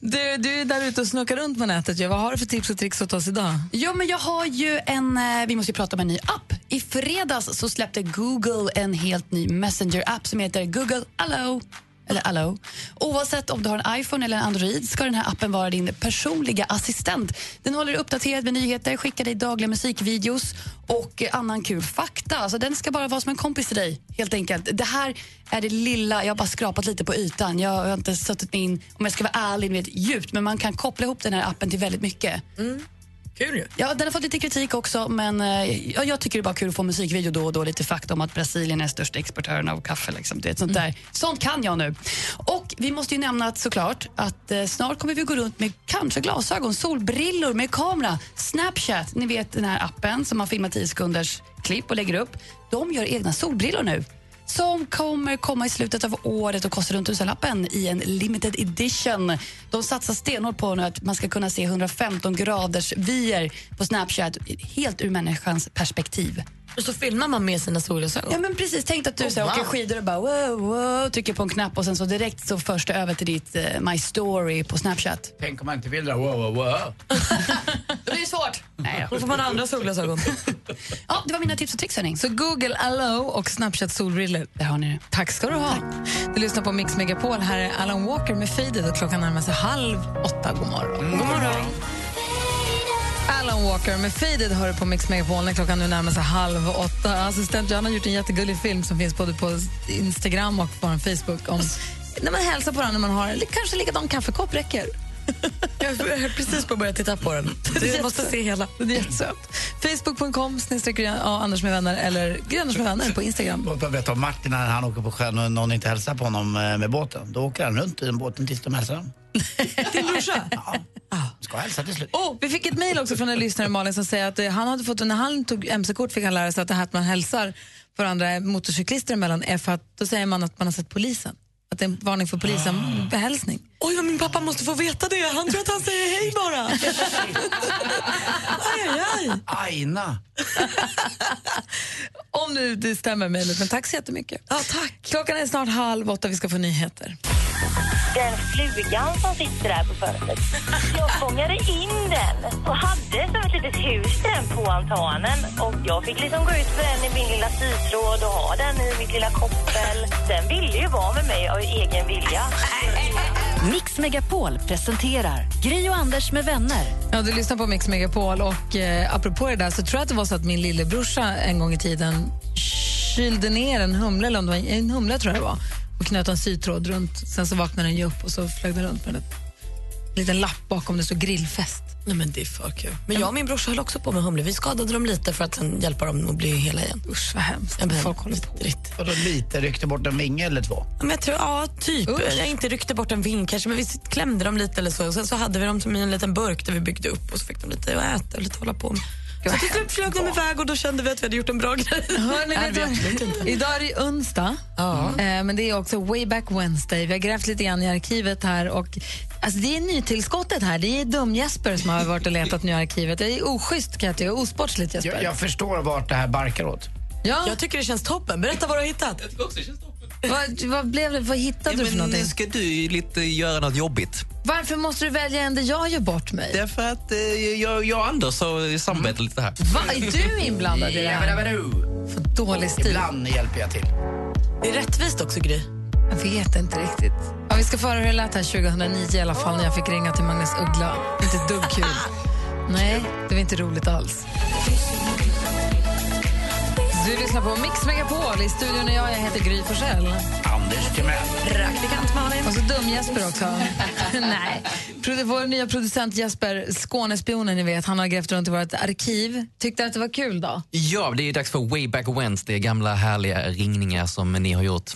Du, du är där ute och snookar runt på nätet. Vad har du för tips och tricks åt oss idag? Jo, men jag har ju en, eh, vi måste ju prata om en ny app. I fredags så släppte Google en helt ny Messenger-app som heter Google Allo. Eller Allo. Oavsett om du har en iPhone eller en Android ska den här appen vara din personliga assistent. Den håller dig uppdaterad med nyheter, skickar dig dagliga musikvideos och annan kul fakta. Alltså, den ska bara vara som en kompis till dig, helt enkelt. Det här är det lilla, jag har bara skrapat lite på ytan. Jag har inte suttit mig in, om jag ska vara ärlig, med djupt. Men man kan koppla ihop den här appen till väldigt mycket. Mm. Kul ju. Ja, den har fått lite kritik också, men eh, ja, jag tycker det är bara kul att få musikvideo då och då. Lite fakta om att Brasilien är största exportören av kaffe. Liksom. Det, sånt, där. sånt kan jag nu. Och vi måste ju nämna att såklart att eh, snart kommer vi gå runt med kanske glasögon, solbrillor med kamera. Snapchat, ni vet den här appen som man filmar 10 sekunders klipp och lägger upp. De gör egna solbrillor nu som kommer komma i slutet av året och kostar runt tusenlappen i en limited edition. De satsar stenhårt på nu att man ska kunna se 115 graders vyer på Snapchat helt ur människans perspektiv. Och så filmar man med sina solglasögon. Ja men precis, tänk att du Oh, så wow. åker skidor och bara wow, wow, trycker på en knapp och sen så direkt så förs det över till ditt eh, My Story på Snapchat. Tänk om man inte vill det. Wow, wow, wow. Då blir det svårt. Nej, Då får man andra solglasögon. ja, det var mina tips och tricks hörni. Så Google Allo och Snapchat solbrillor. Där har ni det. Tack ska du ha. Du lyssnar på Mix Megapol. Här är Alan Walker med Faded och klockan närmar sig halv åtta. God morgon. God morgon. Alan Walker med Faded hör du på Mix Megapol när klockan nu närmar sig halv åtta. Assistent Johanna har gjort en jättegullig film som finns både på Instagram och på Facebook om när man hälsar på varandra när man har eller kanske likadan kaffekopp räcker. Jag höll precis på att börja titta på den. Du måste se hela. Det är jättesöt. Facebook.com snedstreck Anders med vänner eller Anders med vänner på Instagram. Mig berätta om Martin när han åker på sjön och någon inte hälsar på honom eh, med båten. Då åker han runt i den båten tills de hälsar honom. Din brorsa? Ja, ska hälsa till slut. Oh, vi fick ett mejl också från en lyssnare Malin som säger att eh, han hade fått, när han tog mc-kort fick han lära sig att det här att man hälsar varandra motorcyklister emellan är för att då säger man att man har sett polisen. Att det är en varning för polisen, behälsning. Oj, vad min pappa måste få veta det. Han tror att han säger hej bara. aj, aj, aj. Aina. Om nu det stämmer mejlet, men tack så jättemycket. Ja, tack. Klockan är snart halv åtta, vi ska få nyheter. Den flugan som sitter där på fönstret. Jag fångade in den och hade som ett litet hus den på altanen. Och jag fick liksom gå ut med den i min lilla sytråd och ha den i mitt lilla koppel. Den ville ju vara med mig av egen vilja. Mix Megapol presenterar Gri och Anders med vänner. Ja, du lyssnar på Mix Megapol och eh, apropå det där så tror jag att det var så att min lillebrorsa en gång i tiden kylde ner en humle, eller om det var en humle tror jag det var, och knöt en sytråd runt. Sen så vaknade den ju upp och så flög den runt med en liten lapp bakom det stod grillfest. Nej, men det är för kul. Men jag och min brorsa höll också på med humlor. Vi skadade dem lite för att sen hjälpa dem att bli hela igen. Usch, vad hemskt. Ja, men, Folk håller på. Och då lite ryckte bort en vinge eller två. Men jag tror, ja, typ. Usch. Jag inte ryckte bort en ving kanske, men vi klämde dem lite eller så. Och sen så hade vi dem som i en liten burk där vi byggde upp och så fick de lite att äta och lite att hålla på med. Så till slut flög de iväg och då kände vi att vi hade gjort en bra grej. Hörni, Nej, vet. Idag är det onsdag, Ja. eh, men det är också way back Wednesday. Vi har grävt lite grann i arkivet här. Och, alltså, det är nytillskottet här. Det är dum-Jesper som har varit och letat nu i arkivet. Det är oschysst kan jag tycka, osportsligt Jesper. Jag, jag förstår vart det här barkar åt. Ja. Jag tycker det känns toppen. Berätta vad du har hittat. Vad, vad, blev det, vad hittade du för någonting? ska du lite göra något jobbigt? Varför måste du välja en där jag gör bort mig? Därför att eh, jag, jag och Anders har samarbetat lite här. Va, är du inblandad i det här? För dålig stil. Ibland hjälper jag till. Det är rättvist också, Gry. Jag vet inte riktigt. Ja, vi ska få höra hur det lät här 2009 i alla fall när jag fick ringa till Magnus Uggla. Inte dugg kul. Nej, det var inte roligt alls. Du lyssnar på Mix Megapol. I studion är jag, jag heter Gry Forssell. Anders Timell. Praktikant Malin. Och så dum-Jesper också. Nej. Vår nya producent Jesper, Skånespionen, ni vet, han har grävt runt i vårt arkiv. Tyckte att det var kul då? Ja, det är dags för Way Back Wednesday, gamla härliga ringningar som ni har gjort.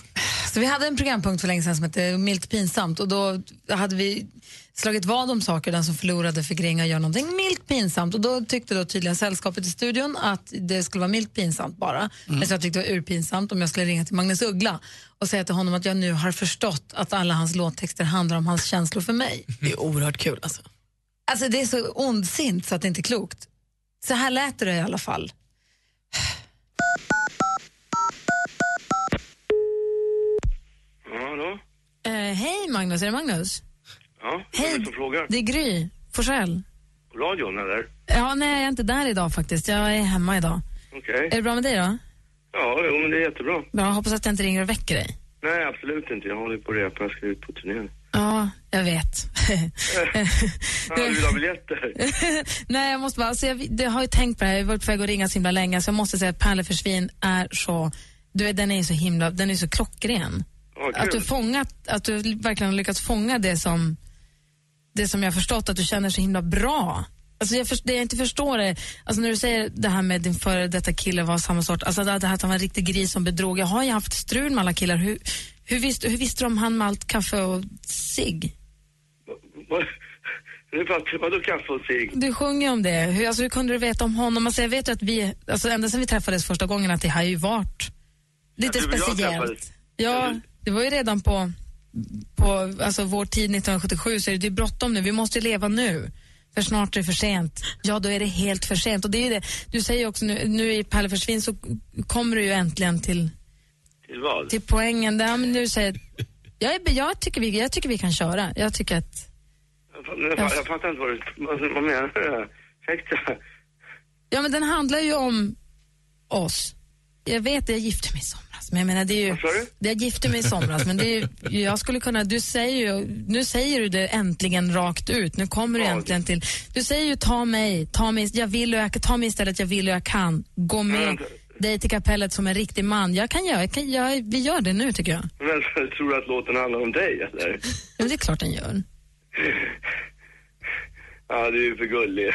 Så vi hade en programpunkt för länge sedan som hette Milt pinsamt och då hade vi slagit vad om saker, den som förlorade fick ringa och göra någonting milt pinsamt och då tyckte då tydligen sällskapet i studion att det skulle vara milt pinsamt bara. Mm. Men så jag tyckte det var urpinsamt om jag skulle ringa till Magnus Uggla och säga till honom att jag nu har förstått att alla hans låttexter handlar om hans känslor för mig. Det är oerhört kul alltså. Alltså det är så ondsint så att det inte är klokt. Så här lät det i alla fall. Ja, hallå? Eh, hej Magnus, är det Magnus? Ja, är det frågar? Det är Gry Forssell. Radion, eller? Ja, nej, jag är inte där idag faktiskt. Jag är hemma idag. Okej. Är det bra med dig då? Ja, jo, men det är jättebra. Bra, hoppas att jag inte ringer och väcker dig. Nej, absolut inte. Jag håller på att repa. Jag ska ut på turné. Ja, jag vet. Du vill ha biljetter? Nej, jag måste bara, alltså jag, jag har ju tänkt på det här, jag har varit på väg att ringa så himla länge, så jag måste säga att Pärle försvinn är så, du vet, den är så himla, den är så klockren. Ja, att du fångat, att du verkligen har lyckats fånga det som, det som jag har förstått, att du känner så himla bra. Alltså jag, först- det jag inte förstår är, alltså när du säger det här med din före detta kille var samma sort, alltså det här att han var en riktig gris som bedrog. Jag har ju haft strul med alla killar. Hur, hur, visste, hur visste du om han med allt kaffe och cigg? Vadå kaffe och cigg? Du sjunger om det. Hur, alltså, hur kunde du veta om honom? Alltså, jag vet ju att vi, alltså, ända sedan vi träffades första gången, att det har ju varit lite Ja, speciellt. Ja, det var ju redan på, på alltså, vår tid 1977, så är det, det är bråttom nu. Vi måste leva nu. För snart är det för sent. Ja, då är det helt för sent. Och det är det. Du säger också nu, nu i Pelle försvinn så kommer du ju äntligen till, Till vad? till poängen. Där, men du säger, jag, är, jag, tycker vi, jag tycker vi kan köra. Jag tycker att Jag, jag, jag fattar inte vad du... Vad, vad menar du? Ursäkta? Ja, men den handlar ju om oss. Jag vet, jag gifte mig i somras, men jag menar det är ju... Du? Jag gifte mig i somras, men det är ju, jag skulle kunna, du säger ju, nu säger du det äntligen rakt ut, nu kommer du äntligen till, du säger ju ta mig, ta mig, jag vill och jag, ta mig istället, jag vill och jag kan, gå med vänta. dig till kapellet som en riktig man. Jag kan göra, jag kan, jag, vi gör det nu tycker jag. Men tror du att låten handlar om dig, eller? Ja, men det är klart den gör. Ja, du är för gullig.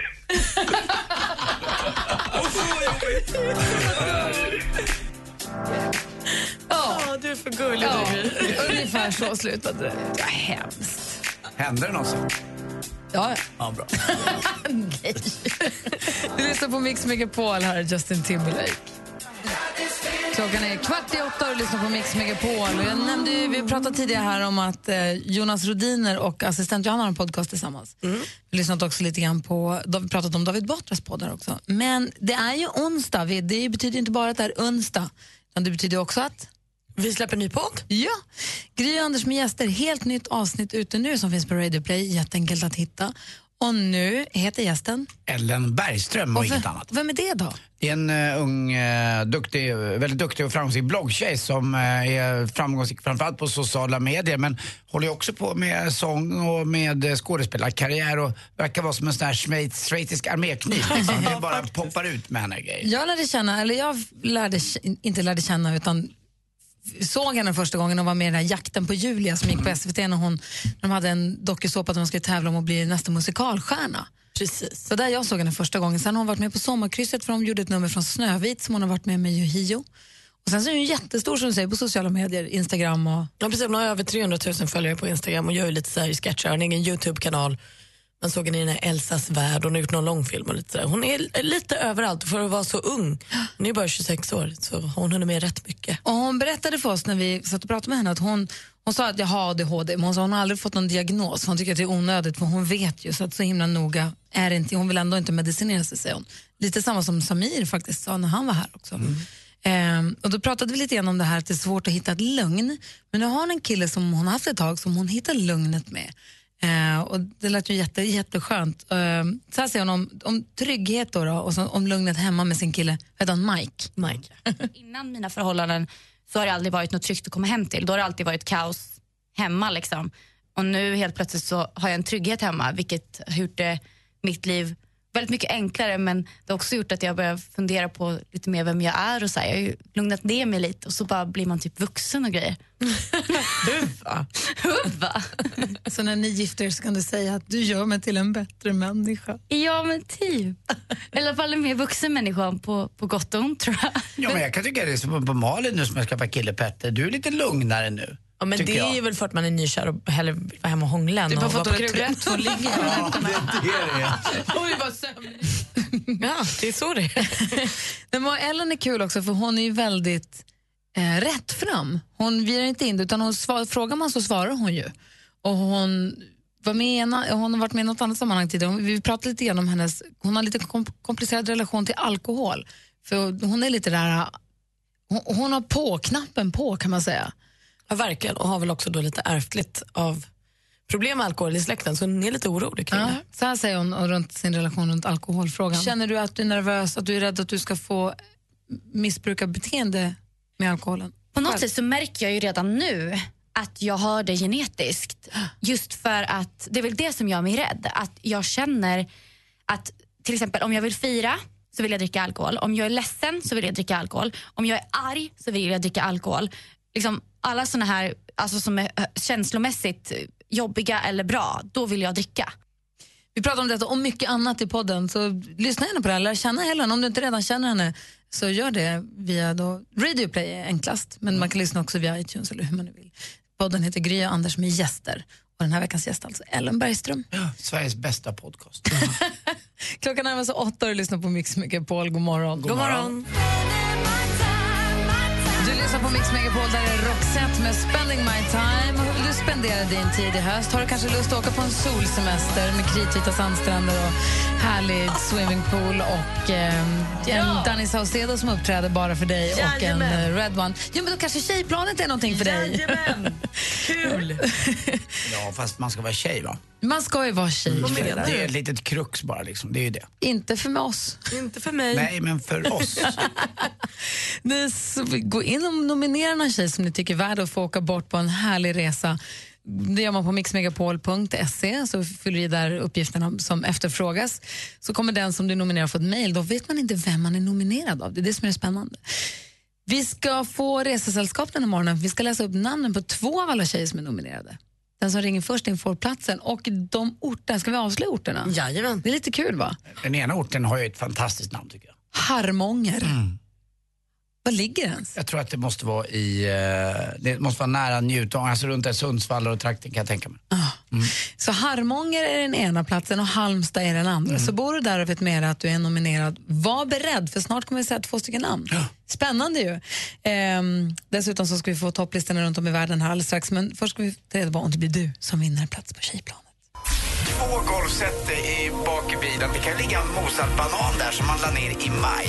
Ja, du är för gullig ja, du. ungefär så slutade det. Ja, hemskt. Hände det någonsin? Ja, ja. Ja, bra. Nej. Du lyssnar på Mix Megapol, här är Justin Timberlake. Klockan är kvart i åtta och du lyssnar på Mix Megapol. Och Jag nämnde ju, vi pratade tidigare här om att eh, Jonas Rodiner och assistent Johanna har en podcast tillsammans. Vi har lyssnat också lite grann på, vi pratat om David Batras poddar också. Men det är ju onsdag, Vi- det betyder inte bara att det är onsdag, utan det betyder också att Vi släpper ny podd. Ja, Gry och Anders med gäster. Helt nytt avsnitt ute nu som finns på Radio Play. Jätteenkelt att hitta. Och nu heter gästen... Ellen Bergström och, Och inget annat. Vem är det då? Det är en uh, ung, eh, duktig, väldigt duktig och framgångsrik bloggtjej som eh, är framgångsrik framförallt på sociala medier men håller också på med sång och med uh, skådespelarkarriär och verkar vara som en sån här schweiz, schweizisk armékniv. Liksom. Det bara poppar ut med henne grejer. Jag lärde känna, eller jag lärde, inte lärde känna utan såg henne första gången och var med i den här jakten på Julia som gick på SVT när, hon, när de hade en dokusåpa där man skulle tävla om att bli nästa musikalstjärna. Precis. Så där jag såg henne första gången. Sen har hon varit med på Sommarkrysset för de gjorde ett nummer från Snövit som hon har varit med med Yohio. Och sen så är hon jättestor som du säger på sociala medier, Instagram och... Ja, precis, hon har över 300 000 följare på Instagram och gör lite så här sketcher, har en egen Youtube-kanal. Man såg henne i den här Elsas värld, hon har gjort någon långfilm och lite sådär. Hon är lite överallt för att vara så ung. Hon är bara 26 år så hon hunnit med rätt mycket. Och hon berättade för oss när vi satt och pratade med henne att hon, hon sa att jag har ADHD, men hon sa hon har aldrig fått någon diagnos. Hon tycker att det är onödigt för hon vet ju så att så himla noga är det inte. Hon vill ändå inte medicinera sig, säger hon. Lite samma som Samir faktiskt sa när han var här också. Ehm, och då pratade vi lite grann om det här att det är svårt att hitta ett lugn. Men nu har hon en kille som hon har haft ett tag som hon hittar lugnet med. Eh, och det lät ju jätte, jätteskönt. Eh, så här säger hon om, om trygghet då, då, och så, om lugnet hemma med sin kille. Heter han? Mike? Mike. Innan mina förhållanden så har det aldrig varit något tryggt att komma hem till. Då har det alltid varit kaos hemma. Liksom. Och nu helt plötsligt så har jag en trygghet hemma vilket har gjort det, mitt liv väldigt mycket enklare men det har också gjort att jag börjar fundera på lite mer vem jag är och så här. Jag har ju lugnat ner mig lite och så bara blir man typ vuxen och grejer. Huva. Huva. Så när ni gifter er så kan du säga att du gör mig till en bättre människa. Ja men typ. I alla fall en mer vuxen människa på, på gott och ont tror jag. Ja, men jag kan tycka det är som på Malin nu som jag skaffat kille Petter. Du är lite lugnare nu. Ja, men det jag. är väl för att man är nykär och hellre vill vara hemma och hångla än Du har att fått reträtt, reträtt. hon ligger Ja, det är det. Oj, vad sömnig. Ja, det är så det är. Men Ellen är kul också för hon är ju väldigt eh, rätt fram. Hon virar inte in det utan hon svar, frågar man så svarar hon ju. Och hon, var med ena, hon har varit med i något annat sammanhang tidigare. Vi pratade lite om hennes, hon har lite kom, komplicerad relation till alkohol. För hon är lite där, hon, hon har på-knappen på kan man säga. Ja, verkligen. Och har väl också då lite ärftligt av problem med alkohol i släkten, så hon är lite orolig kring Ja, det. så här säger hon och runt sin relation runt alkoholfrågan. Känner du att du är nervös, att du är rädd att du ska få missbrukarbeteende med alkoholen? På något sätt så märker jag ju redan nu att jag har det genetiskt. Just för att det är väl det som gör mig rädd. Att jag känner att till exempel om jag vill fira så vill jag dricka alkohol. Om jag är ledsen så vill jag dricka alkohol. Om jag är arg så vill jag dricka alkohol. Liksom alla såna här alltså som är eh, känslomässigt jobbiga eller bra, då vill jag dricka. Vi pratar om detta och mycket annat i podden, så lyssna gärna på det här. Lär känna Helen. Om du inte redan känner henne, så gör det via då, Radio Play är enklast, men man kan lyssna också via iTunes eller hur man nu vill. Podden heter Gry och Anders med gäster. Och den här veckans gäst alltså Ellen Bergström. Ja, Sveriges bästa podcast. Klockan närmar sig åtta och du lyssnar på Mix Megapol. God morgon. God morgon. Du lyssnar på Mix Megapol, där är Roxette med Spending My Time. Hur vill du spendera din tid i höst? Har du kanske lust att åka på en solsemester med kritvita sandstränder och härlig swimmingpool och eh, en Danny Saucedo som uppträder bara för dig och en Jajamän. eh, Red One. Ja, men då kanske tjejplanet är någonting för dig. Jajamän! Kul! Ja, fast man ska vara tjej va? Man ska ju vara tjej. Menar Det är ett litet krux bara liksom, det är ju det. Inte för oss. Inte för mig. Nej, men för oss. Ni s- gå in och nominera någon tjej som ni tycker är värd att få åka bort på en härlig resa. Det gör man på mixmegapol.se, så fyller i där uppgifterna som efterfrågas. Så kommer den som du nominerar få ett mejl. Då vet man inte vem man är nominerad av. Det är det som är det spännande. Vi ska få resesällskap den här morgonen. Vi ska läsa upp namnen på två av alla tjejer som är nominerade. Den som ringer först in får platsen. Och de orterna, ska vi avslöja orterna? Jajamän. Det är lite kul va? Den ena orten har ju ett fantastiskt namn tycker jag. Harmånger. Var ligger den? Jag tror att det måste vara i, eh, det måste vara nära Njutång, alltså runt där Sundsvall och trakten kan jag tänka mig. Så Harmånger är den ena platsen och Halmstad är den andra. Så bor du där och vet med att du är nominerad, var beredd för snart kommer vi säga två stycken namn. Spännande ju. Ehm, dessutom så ska vi få topplistorna runt om i världen här alldeles strax. Men först ska vi ta reda på om det blir du som vinner en plats på tjejplanet. Två golfset i bak i bilen. Det kan ligga en mosad banan där som man la ner i maj.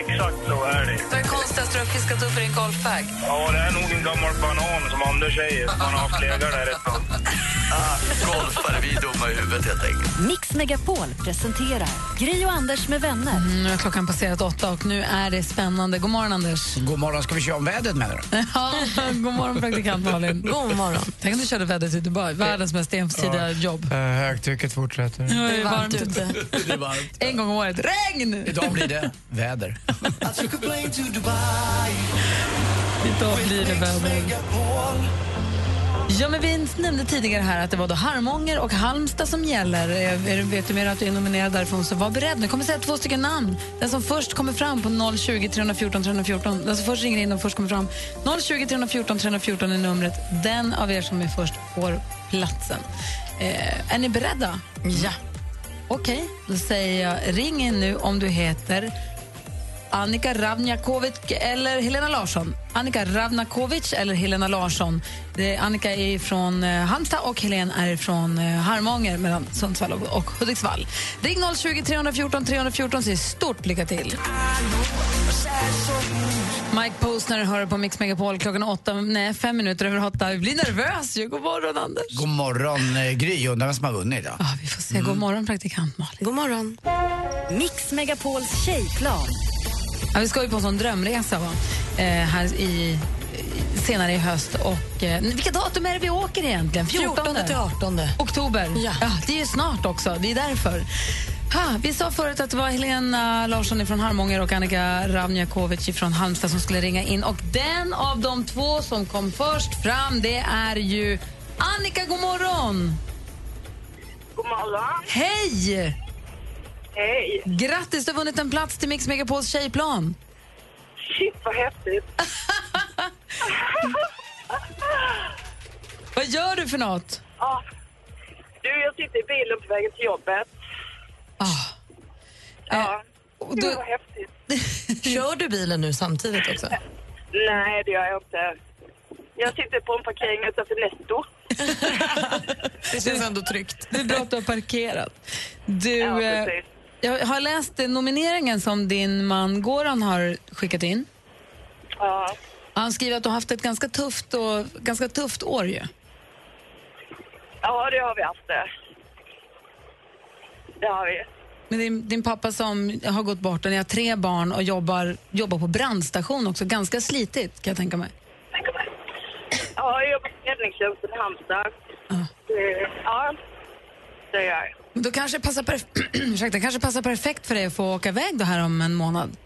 Exakt så är det. Vad är konstigast du har fiskat upp i din golfbag? Ja, det är nog en gammal banan som Anders säger. Man har haft legat där ett tag. Ah, golfare, vi är dumma i huvudet helt enkelt. Mix Megapol presenterar Gry och Anders med vänner. Mm, nu har klockan passerat åtta och nu är det spännande. God morgon Anders. God morgon, ska vi köra om vädret med du? Ja, god morgon praktikant Malin. God morgon. Tänk om du körde vädret i Dubai, världens mest ensidiga jobb. Högtrycket fortsätter. Ja, det är varmt ute. Det är varmt. En gång om året. Regn! Idag blir det väder. Idag blir det väder. Ja, men vi nämnde tidigare här att det var då Harmånger och Halmstad som gäller. Eh, är- Vet du mer att du är nominerad därifrån så var beredd. Nu kommer säga två stycken namn. Den som först kommer fram på 020 314 314, den som först ringer in och först kommer fram. 020 314 314 är numret. Den av er som är först får platsen. Eh, är ni beredda? Ja. Okej, då säger jag ring in nu om du heter Annika Ravnjakovic eller Helena Larsson. Annika Ravnakovic eller Helena Larsson. Annika är från eh, Halmstad och Helena är från eh, Harmånger mellan Sundsvall och, Hudiksvall. Ring 020 314 314 så stort lycka till. Mike Posner hör på Mix Megapol klockan åtta, nej, fem minuter över åtta. Jag blir nervös ju. God morgon, Anders. God morgon, eh, Gry. Undrar vem som har vunnit idag. Ja, vi får se. God morgon, praktikant Malin. God morgon. Mix Megapols tjejplan. Ja, vi ska ju på en sån drömresa va? Eh, här i, senare i höst. Och, eh, vilka datum är det vi åker egentligen? 14, 14 till 18. oktober. Ja. det är ju snart också. Det är därför. Ha, vi sa förut att det var Helena Larsson från Harmånger och Annika Ravnjakovic från Halmstad som skulle ringa in. Och den av de två som kom först fram, det är ju Annika, god morgon! God morgon. Hej! Hej. Grattis, du har vunnit en plats till Mix Megapols tjejplan. Shit, vad häftigt. Vad gör du för något? Ja. Du, jag sitter i bilen på vägen till jobbet. Ja. och Det var häftigt. Kör du bilen nu samtidigt också? Nej, det gör jag inte. Jag sitter på en parkering utanför Netto. Det känns ändå tryggt. Det är bra att du har parkerat. Du, Ja, eh, precis. Jag har läst nomineringen som din man Goran har skickat in. Ja. Han skriver att du har haft ett ganska tufft, och, ganska tufft år. Ju. ja, det har vi haft det. Det har vi. Men din, din pappa som har gått bort och ni har tre barn och jobbar, jobbar på brandstation också. Ganska slitigt kan jag tänka mig. Ja, jag jobbar på räddningstjänsten i Halmstad. Ja, det gör jag. Då kanske det passar, perf- Ursäkta, kanske passar perfekt för dig att få åka iväg då här om en månad.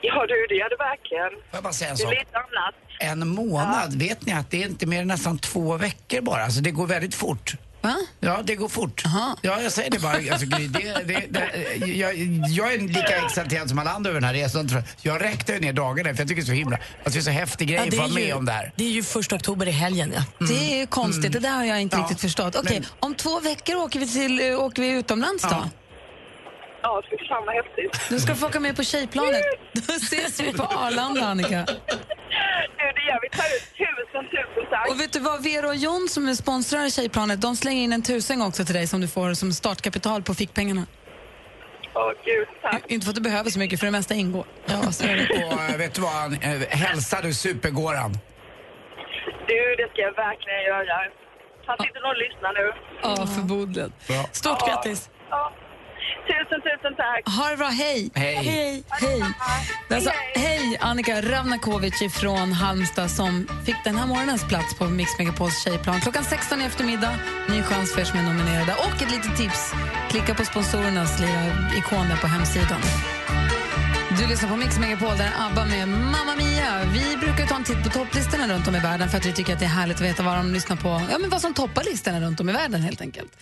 Ja, du, det gör det verkligen. Får jag bara säga en sak? lite annat. En månad, vet ni att det är inte mer än nästan två veckor bara. Alltså det går väldigt fort. Va? Ja, det går fort. Ja, jag säger det bara. Alltså, det, det, det, jag, jag är lika exalterad som alla andra över den här resan. jag. Jag räknade ner dagarna för jag tycker det är så himla... Alltså, det är så häftig grej Ja, att vara med ju- om det här. Det är ju första oktober i helgen, ja. Det är ju konstigt, det där har jag inte riktigt förstått. Okej, om två veckor åker vi, till, åker vi utomlands då? Ja, fy fan vad häftigt. Du ska få åka med på tjejplanet. Då ses vi på Arlanda, Annika. Du, det gör vi. Ta ut tusen. Och vet du vad, Vera och John som är sponsrar i Tjejplanet, de slänger in en tusing också till dig som du får som startkapital på fickpengarna. Åh, gud, tack. Inte för att du behöver så mycket, för det mesta ingår. Ja, så är det. Och äh, vet du vad, äh, hälsa du supergåran. Du, det ska jag verkligen göra. Han sitter nog och lyssnar nu. Ja, förmodligen. Stort Ja. grattis! Ja. Tusen, tusen tack. Ha det bra, hej! Hej. Hej! hej. Alltså, hej Annika Ravnakovic från Halmstad som fick den här morgonens plats på Mix Megapols tjejplan. Klockan 16 i eftermiddag, ny chans för er som är nominerade. Och ett litet tips, klicka på sponsorernas lilla ikon där på hemsidan. Du lyssnar på Mix Megapol där ABBA med Mamma Mia. Vi brukar ta en titt på topplistorna runt om i världen för att vi tycker att det är härligt att veta vad de lyssnar på. Ja, men vad som toppar listorna runt om i världen helt enkelt.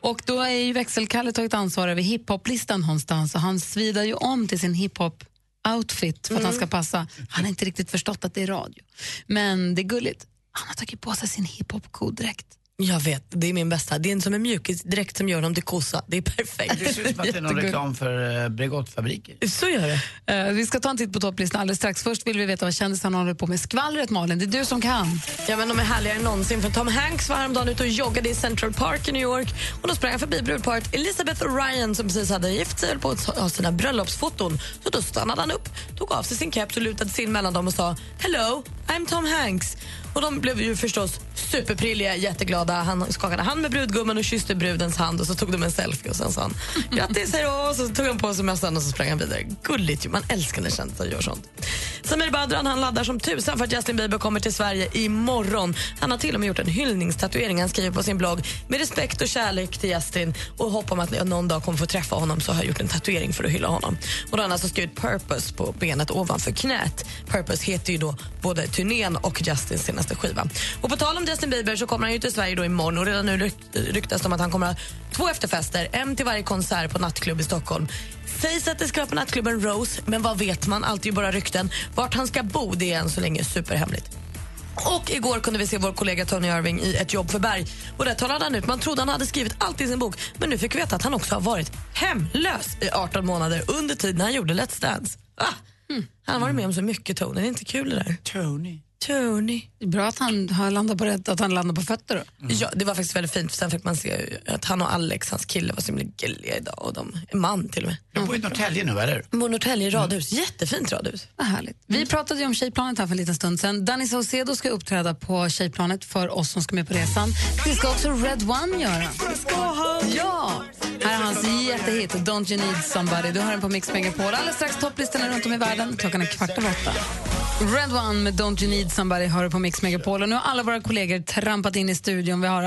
Och då är ju växelkalle tagit ansvar över hiphoplistan någonstans och han svidar ju om till sin hiphop outfit för att han ska passa. Han har inte riktigt förstått att det är radio. Men det är gulligt. Han har tagit på sig sin hiphop-kodräkt. Jag vet, det är min bästa. Det är en som är mjukis direkt som gör dem till kossa. Det är perfekt. Det ser ut som att det är någon reklam för äh, Bregottfabriker. Så gör det. Eh, vi ska ta en titt på topplistan alldeles strax. Först vill vi veta vad kändisarna håller på med. Skvallret, Malin, det är du som kan. Ja, men de är härligare än någonsin. För Tom Hanks var häromdagen ute och joggade i Central Park i New York. Och Då sprang han förbi brudparet Elizabeth och Ryan som precis hade gift sig på att ha sina bröllopsfoton. Så då stannade han upp, tog av sig sin keps och lutade sig in mellan dem och sa Hello, I'm Tom Hanks. Och De blev ju förstås superprilliga, jätteglada. Han skakade hand med brudgummen och kysste brudens hand och så tog de en selfie och sen sa han grattis, hej då. Och så tog han på sig mössan och så sprang han vidare. Gulligt ju, man älskar när kändisar gör sånt. Samir Badran han laddar som tusan för att Justin Bieber kommer till Sverige imorgon. Han har till och med gjort en hyllningstatuering. Han skriver på sin blogg med respekt och kärlek till Justin och hopp om att jag någon dag kommer få träffa honom så har jag gjort en tatuering för att hylla honom. Och då har han alltså skrivit Purpose på benet ovanför knät. Purpose heter ju då både turnén och Justins senaste skiva. Och på tal om Justin Bieber så kommer han ju till Sverige då imorgon och redan nu rykt- ryktas det om att han kommer ha två efterfester, en till varje konsert på nattklubb i Stockholm. Sägs att det ska vara på nattklubben Rose, men vad vet man? Allt är ju bara rykten. Vart han ska bo det är än så länge superhemligt. Och igår kunde vi se vår kollega Tony Irving i Ett jobb för berg. Och där talade han ut. Man trodde han hade skrivit allt i sin bok. Men nu fick vi veta att han också har varit hemlös i 18 månader under tiden han gjorde Let's Dance. Ah! Han har varit med om så mycket, Tony. Det är inte kul det där. Tony. Tony. Det är bra att han har landat på, rätt, att han landar på fötter. Då. Ja, det var faktiskt väldigt fint. Sen fick man se att han och Alex, hans kille, var så himla gulliga idag. Och de är man till och med. Du bor i Norrtälje nu, eller? Bor i Norrtälje radhus. Jättefint radhus. Vad härligt. Vi pratade ju om Tjejplanet här för en liten stund sedan. Danny Saucedo ska uppträda på Tjejplanet för oss som ska med på resan. Det ska också Red One göra. ska han! Ja! Här är hans jättehit Don't you need somebody. Du hör den på Mix Megapol. Alldeles strax topplistorna runt om i världen. Klockan är kvart över åtta. Red One med Don't You Need Somebody hör du på Mix Megapol. Och nu har alla våra kollegor trampat in i studion. Vi har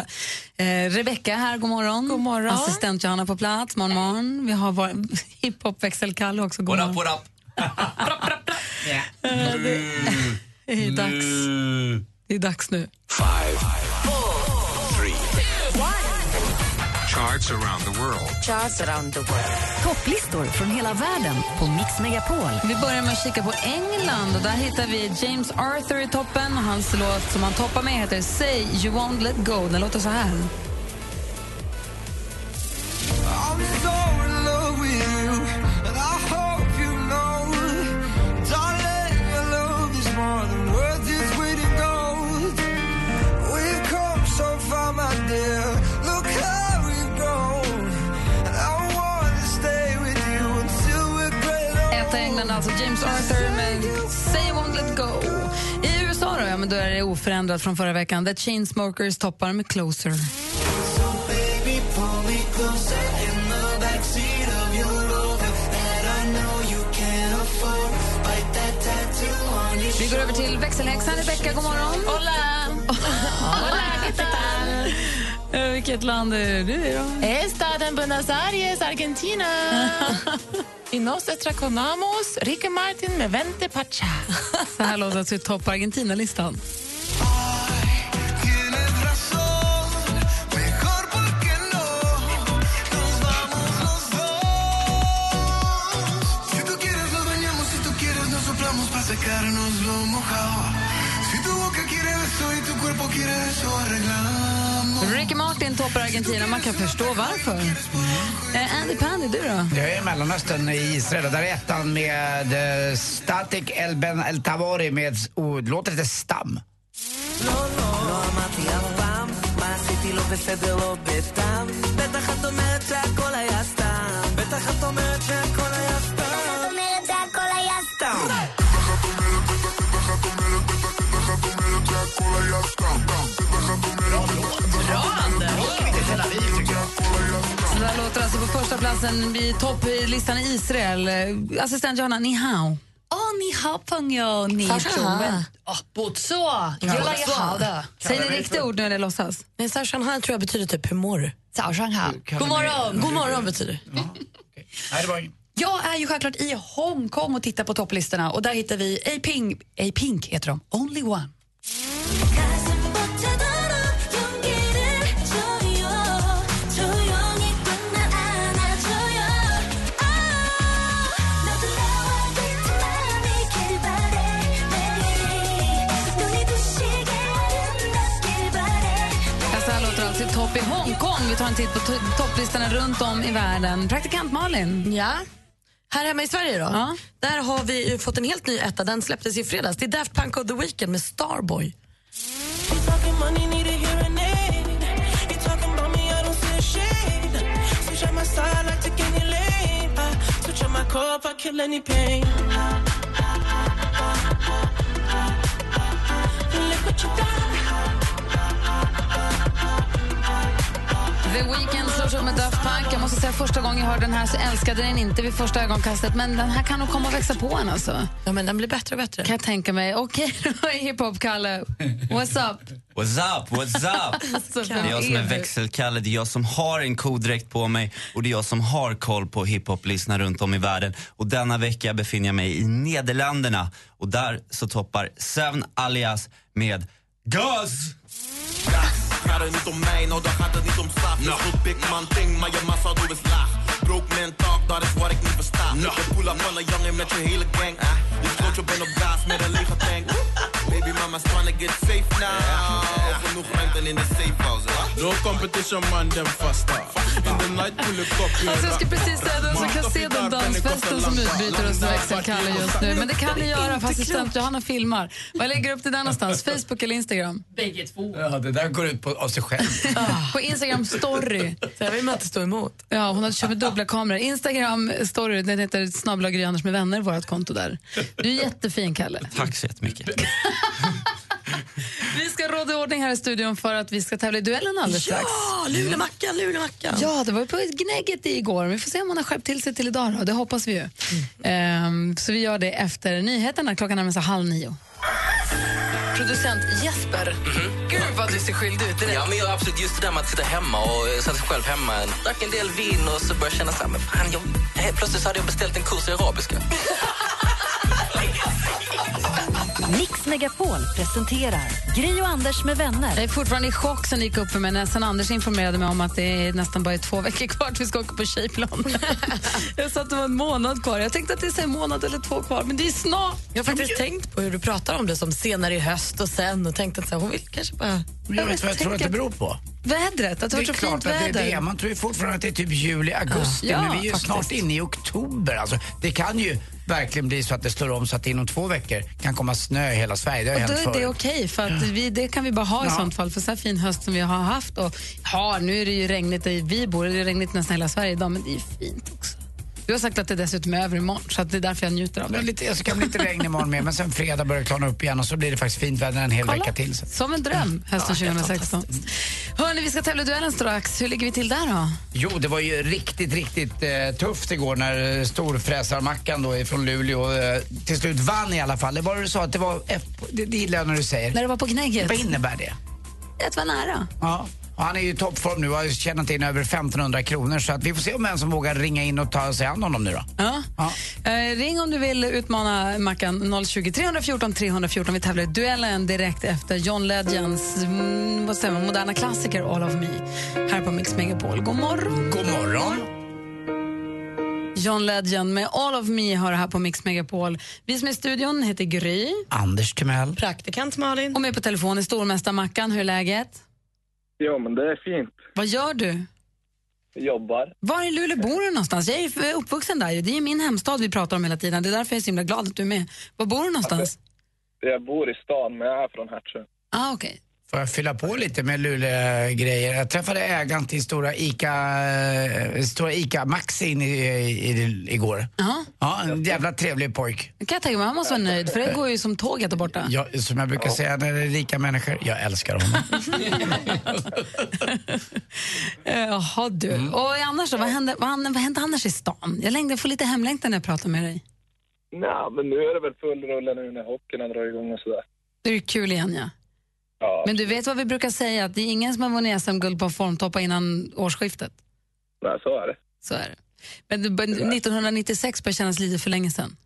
eh, Rebecca här, god morgon. God morgon. Assistent Johanna på plats, morgon, morgon. Vi har vår hiphop-växelkalle också, god What up, what up? Det, är dags. Det är dags nu. Charts around the world. Charts around the world. Topplistor från hela världen på Mix Megapol. Vi börjar med att kika på England. och Där hittar vi James Arthur i toppen. Och Hans låt som han toppar med heter Say You Won't Let Go. Den låter så här. England, alltså James Arthur med Say You Won't Let Go. I USA då, ja, men då är det oförändrat från förra veckan. The Chainsmokers toppar med Closer. So baby, I Vi går över till växelhäxan Rebecca, god morgon. Hola! Hola, ¿qué tal? Eh, vilket land är du i eh, Buenos Aires, Argentina. I nostra conamos, Ricky Martin med Vente Pacha. Så här låter alltså topp Argentina-listan. Sacarnos lo mojado. Si tu boca quiere beso y tu cuerpo quiere eso, arreglado. Ricky Martin toppar Argentina. Man kan förstå varför. Eh, Andy Pandy, du då? Jag är i Mellanöstern, i Israel. Där är ettan med eh, Static El Ben El Tawari med, oh, det låter lite stam. Bra, Anders! Så där låter alltså på första platsen i topplistan i Israel. Assistent Johanna, ni hao. Oh, ni hao pengyo, ni ah, Botso! Säg ni riktigt ord nu eller låtsas? Nej, Sao Shanghai tror jag betyder typ hur mår du? Sao Shanghai. God morgon! God morgon betyder det. Jag är ju självklart i Hongkong och tittar på topplistorna och där hittar vi A-Pink, A-Pink heter de, Only One. I Hongkong. Vi tar en titt på to- topplistorna runt om i världen. Praktikant Malin. Ja. Här hemma i Sverige då? Där har vi fått en helt ny etta. Den släpptes i fredags. Det är Daft Punk och The Weeknd med Starboy. The Weeknd slår sig med Daft Punk. Jag måste säga första gången jag hörde den här så älskade den inte vid första ögonkastet. Men den här kan nog komma att växa på en alltså. Ja, men den blir bättre och bättre. Kan jag tänka mig. Okej då, hiphop-Kalle. What's up? What's up, what's up? Alltså, det är jag som är växelkalle, det är jag som har en kodräkt på mig och det är jag som har koll på hiphop-lyssnare runt om i världen. Och denna vecka befinner jag mig i Nederländerna och där så toppar Seven Alias med Gas! Gaat het niet om mij, nou dan gaat het niet om straf. No. Goed big man ting, maar je massa doe is laag. Broke man talk, dat is wat ik niet versta. No. Je pull up van een jongen met je hele gang. Ah. Je sloot je bent op gas met een lege tank. Baby mama's trying to get safe now. Genoeg ruimte in de safe house. No competition man, them faster. In the night pull it up. Alltså, jag skulle precis säga den som kan se den dansfesten som utbryter hos växelkalle just nu. Men det kan ni göra för assistent Johanna filmar. Vad lägger upp till den någonstans? Facebook eller Instagram? Bägge två. Ja, det där går ut på, av sig själv. På Instagram story. Jag vill man inte stå emot. Ja, hon har köpt med dubbla kameror. Instagram story, den heter snabbla med vänner, vårt konto där. Du är jättefin, Kalle. Tack så jättemycket. Vi ska råda i ordning här i studion för att vi ska tävla i duellen alldeles strax. Ja, Lulemackan, Lulemackan. Ja, det var på gnägget igår. Vi får se om han har skärpt till sig till idag. Då. Det hoppas vi ju. Ehm, så vi gör det efter nyheterna. Klockan närmar sig halv nio. Producent Jesper, gud vad du ser skyldig ut. Ja, men jag, absolut, just det där med att sitta hemma och eh, sätta sig själv hemma, drack en del vin och så började jag känna så här, men fan, jag, plötsligt så hade jag beställt en kurs i arabiska. Mix Megapol presenterar Gri och Anders med vänner. Jag är fortfarande i chock sen gick upp för mig när sen Anders informerade mig om att det är nästan bara är två veckor kvar till vi ska åka på Tjejplan. jag sa att det var en månad kvar. Jag tänkte att det är en månad eller två kvar, men det är snart. Jag har faktiskt tänkt på hur du pratar om det som senare i höst och sen och tänkt att så här, hon vill kanske bara... Men jag vet vad jag tror att det beror på. Vädret, att det Det var är så klart fint att det är väder. det. Man tror ju fortfarande att det är typ juli, augusti. Ja, men vi är ju faktiskt. snart inne i oktober. Alltså, det kan ju verkligen bli så att det slår om så att det inom två veckor kan komma snö i hela Sverige. Det Och då är det okej, för att vi, det kan vi bara ha i Ja. sånt fall. För så här fin höst som vi har haft och har, nu är det ju regnigt där vi bor, det är regnigt nästan hela Sverige idag, men det är ju fint också. Du har sagt att det dessutom är över imorgon, så att det är därför jag njuter av Det är lite, så kan bli lite regn imorgon med, men sen fredag börjar det klarna upp igen och så blir det faktiskt fint väder en hel Kolla. vecka till. Så. Som en dröm hösten Ja, helt 2016. Hörni, vi ska tävla i duellen strax. Hur ligger vi till där då? Jo, det var ju riktigt, riktigt eh, tufft igår när eh, storfräsarmackan då från Luleå eh, till slut vann i alla fall. Det var du sa att det var, det, det gillar jag när du säger. När det var på gnägget. Vad innebär det? Det var nära. Ja. Och han är ju i toppform nu och har tjänat in över 1500 kronor så att vi får se om vem som vågar ringa in och ta sig an honom nu då. Ja. Eh, ring om du vill utmana Mackan 020 314 314. Vi tävlar i duellen direkt efter John Legends mm, vad säger man, moderna klassiker All of me här på Mix Megapol. God morgon. God morgon. John Legend med All of me har det här på Mix Megapol. Vi som är i studion heter Gry. Anders Timell. Praktikant Malin. Och med på telefon är stormästare Mackan. Hur är läget? Ja, men det är fint. Vad gör du? Jobbar. Var i Luleå bor du någonstans? Jag är uppvuxen där. Det är min hemstad vi pratar om hela tiden. Det är därför jag är så himla glad att du är med. Var bor du någonstans? Jag bor i stan, men jag är från Hertsö. Ah, okej. Får jag fylla på lite med Luleå-grejer? Jag träffade ägaren till stora ICA, eh, stora ICA Maxi in i, i, i, igår. Ja. Ja, en jävla trevlig pojk. Det kan jag tänka mig. Han måste vara nöjd, för det går ju som tåget där borta. Ja, som jag brukar säga när det är rika människor, jag älskar honom. Eh, Jaha du. Och annars då, vad hände, vad, vad hände annars i stan? Jag längtar, får lite hemlängtan när jag pratar med dig. Nej, men nu är det väl full rulle nu när hockeyn dragit igång och sådär. Det är kul igen ja. Ja, Men du vet vad vi brukar säga, att det är ingen som har vunnit SM-guld på formtoppa innan årsskiftet. nej, så är det. Så är det. Men det, bör- 1996 börjar kännas lite för länge sedan.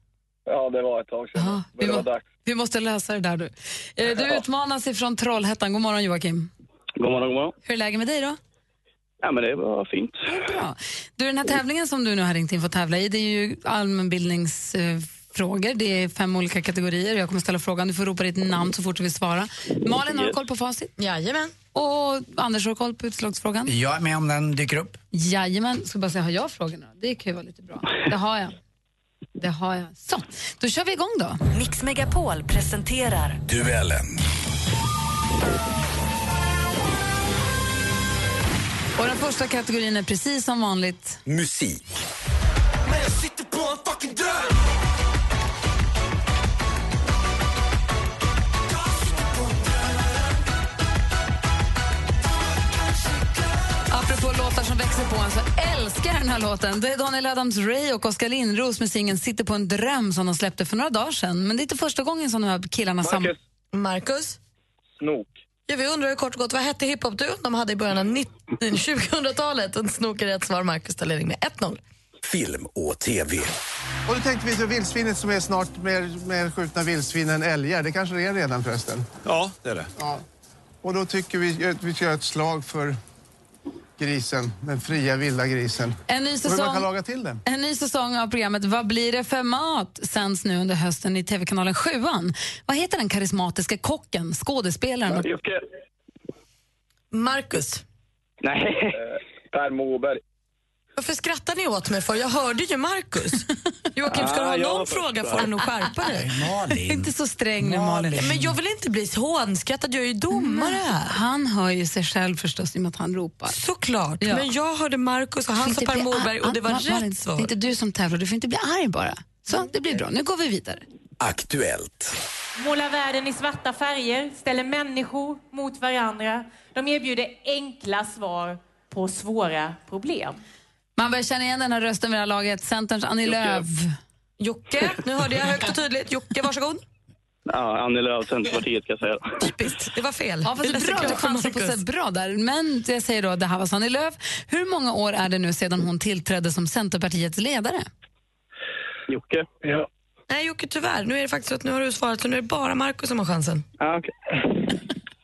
Ja, det var ett tag sedan. Ja, det var må- vi måste lösa det där du. Eh, Du utmanas ifrån Trollhättan. God morgon Joakim. God morgon, god morgon. Hur är läget med dig då? Ja, men det var fint. Bra. Du, den här tävlingen som du nu har ringt in för att tävla i, det är ju allmänbildningsfrågor. Det är fem olika kategorier. Jag kommer ställa frågan. Du får ropa ditt namn så fort du vill svara. Malin, har du koll på facit? Jajamän. Och Anders, har du koll på utslagsfrågan? Jag är med om den dyker upp. Jajamän. Ska bara säga, har jag frågorna? Det kan ju vara lite bra. Det har jag. Det har jag. Så, då kör vi igång då. Mix Megapol presenterar Duellen. Och den första kategorin är precis som vanligt. Musik. Apropå låtar som växer på en så älskar den här låten. Det är Daniel Adams-Ray och Oskar Lindros med singeln Sitter på en dröm som de släppte för några dagar sedan. Men det är inte första gången som de här killarna sam... Marcus. Marcus? Snok. Ja, vi undrar kort och gott, vad hette hiphop-duon de hade i början av 19 2000-talet? Och snok är rätt svar. Marcus ställer in med 1-0. Film och TV. Och då tänkte vi så vildsvinet som är snart mer, mer skjutna vildsvin än älgar. Det kanske det är redan förresten. Ja, det är det. Ja. Och då tycker vi att vi ska göra ett slag för grisen, den fria vilda grisen. En ny Och hur man säsong, kan laga till den. en ny säsong av programmet Vad blir det för mat? sänds nu under hösten i tv-kanalen 7. Vad heter den karismatiska kocken, skådespelaren? och-. Marcus, Nej. Per Moberg. Varför skrattar ni åt mig för? Jag hörde ju Marcus. Joakim, ska du ha någon fråga får du nog skärpa dig. Malin. Inte så sträng nu Malin. Men jag vill inte bli hånskrattad, jag är ju domare här. Han hör ju sig själv förstås i och med att han ropar. Såklart, Ja. men jag hörde Marcus och han sa Per Morberg och det var rätt svar. Det är inte du som tävlar, du får inte bli arg bara. Så, det blir bra. Nu går vi vidare. Aktuellt. Målar världen i svarta färger, ställer människor mot varandra. De erbjuder enkla svar på svåra problem. Man börjar känna igen den här rösten vid det här laget. Centerns Annie Lööf. Jocke, nu hörde jag högt och tydligt. Jocke, varsågod. Ja, Annie Lööf, Centerpartiet kan jag säga. Typiskt, det var fel. Ja, fast det är bra att du chansar på att säga bra där. Men jag säger då, det här var Annie Lööf. Hur många år är det nu sedan hon tillträdde som Centerpartiets ledare? Jocke? Ja. Nej, Jocke, tyvärr. Nu är det faktiskt så att nu har du svarat, så nu är det bara Markus som har chansen. Ah, okay.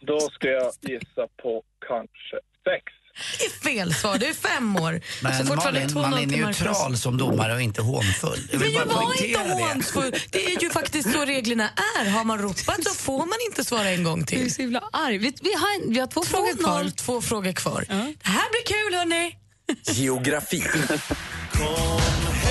Då ska jag gissa på kanske sex. Det är fel svar, det är fem år. Men så fortfarande Malin, 2-0 man är till Marcus. neutral som domare och inte hånfull. Jag Men jag var inte det. hånfull. Det är ju faktiskt så reglerna är. Har man ropat så får man inte svara en gång till. Du är så himla arg. Vi, vi, har, vi har två frågor kvar. 2-0, två frågor kvar. Det här blir kul, hörni. Geografi.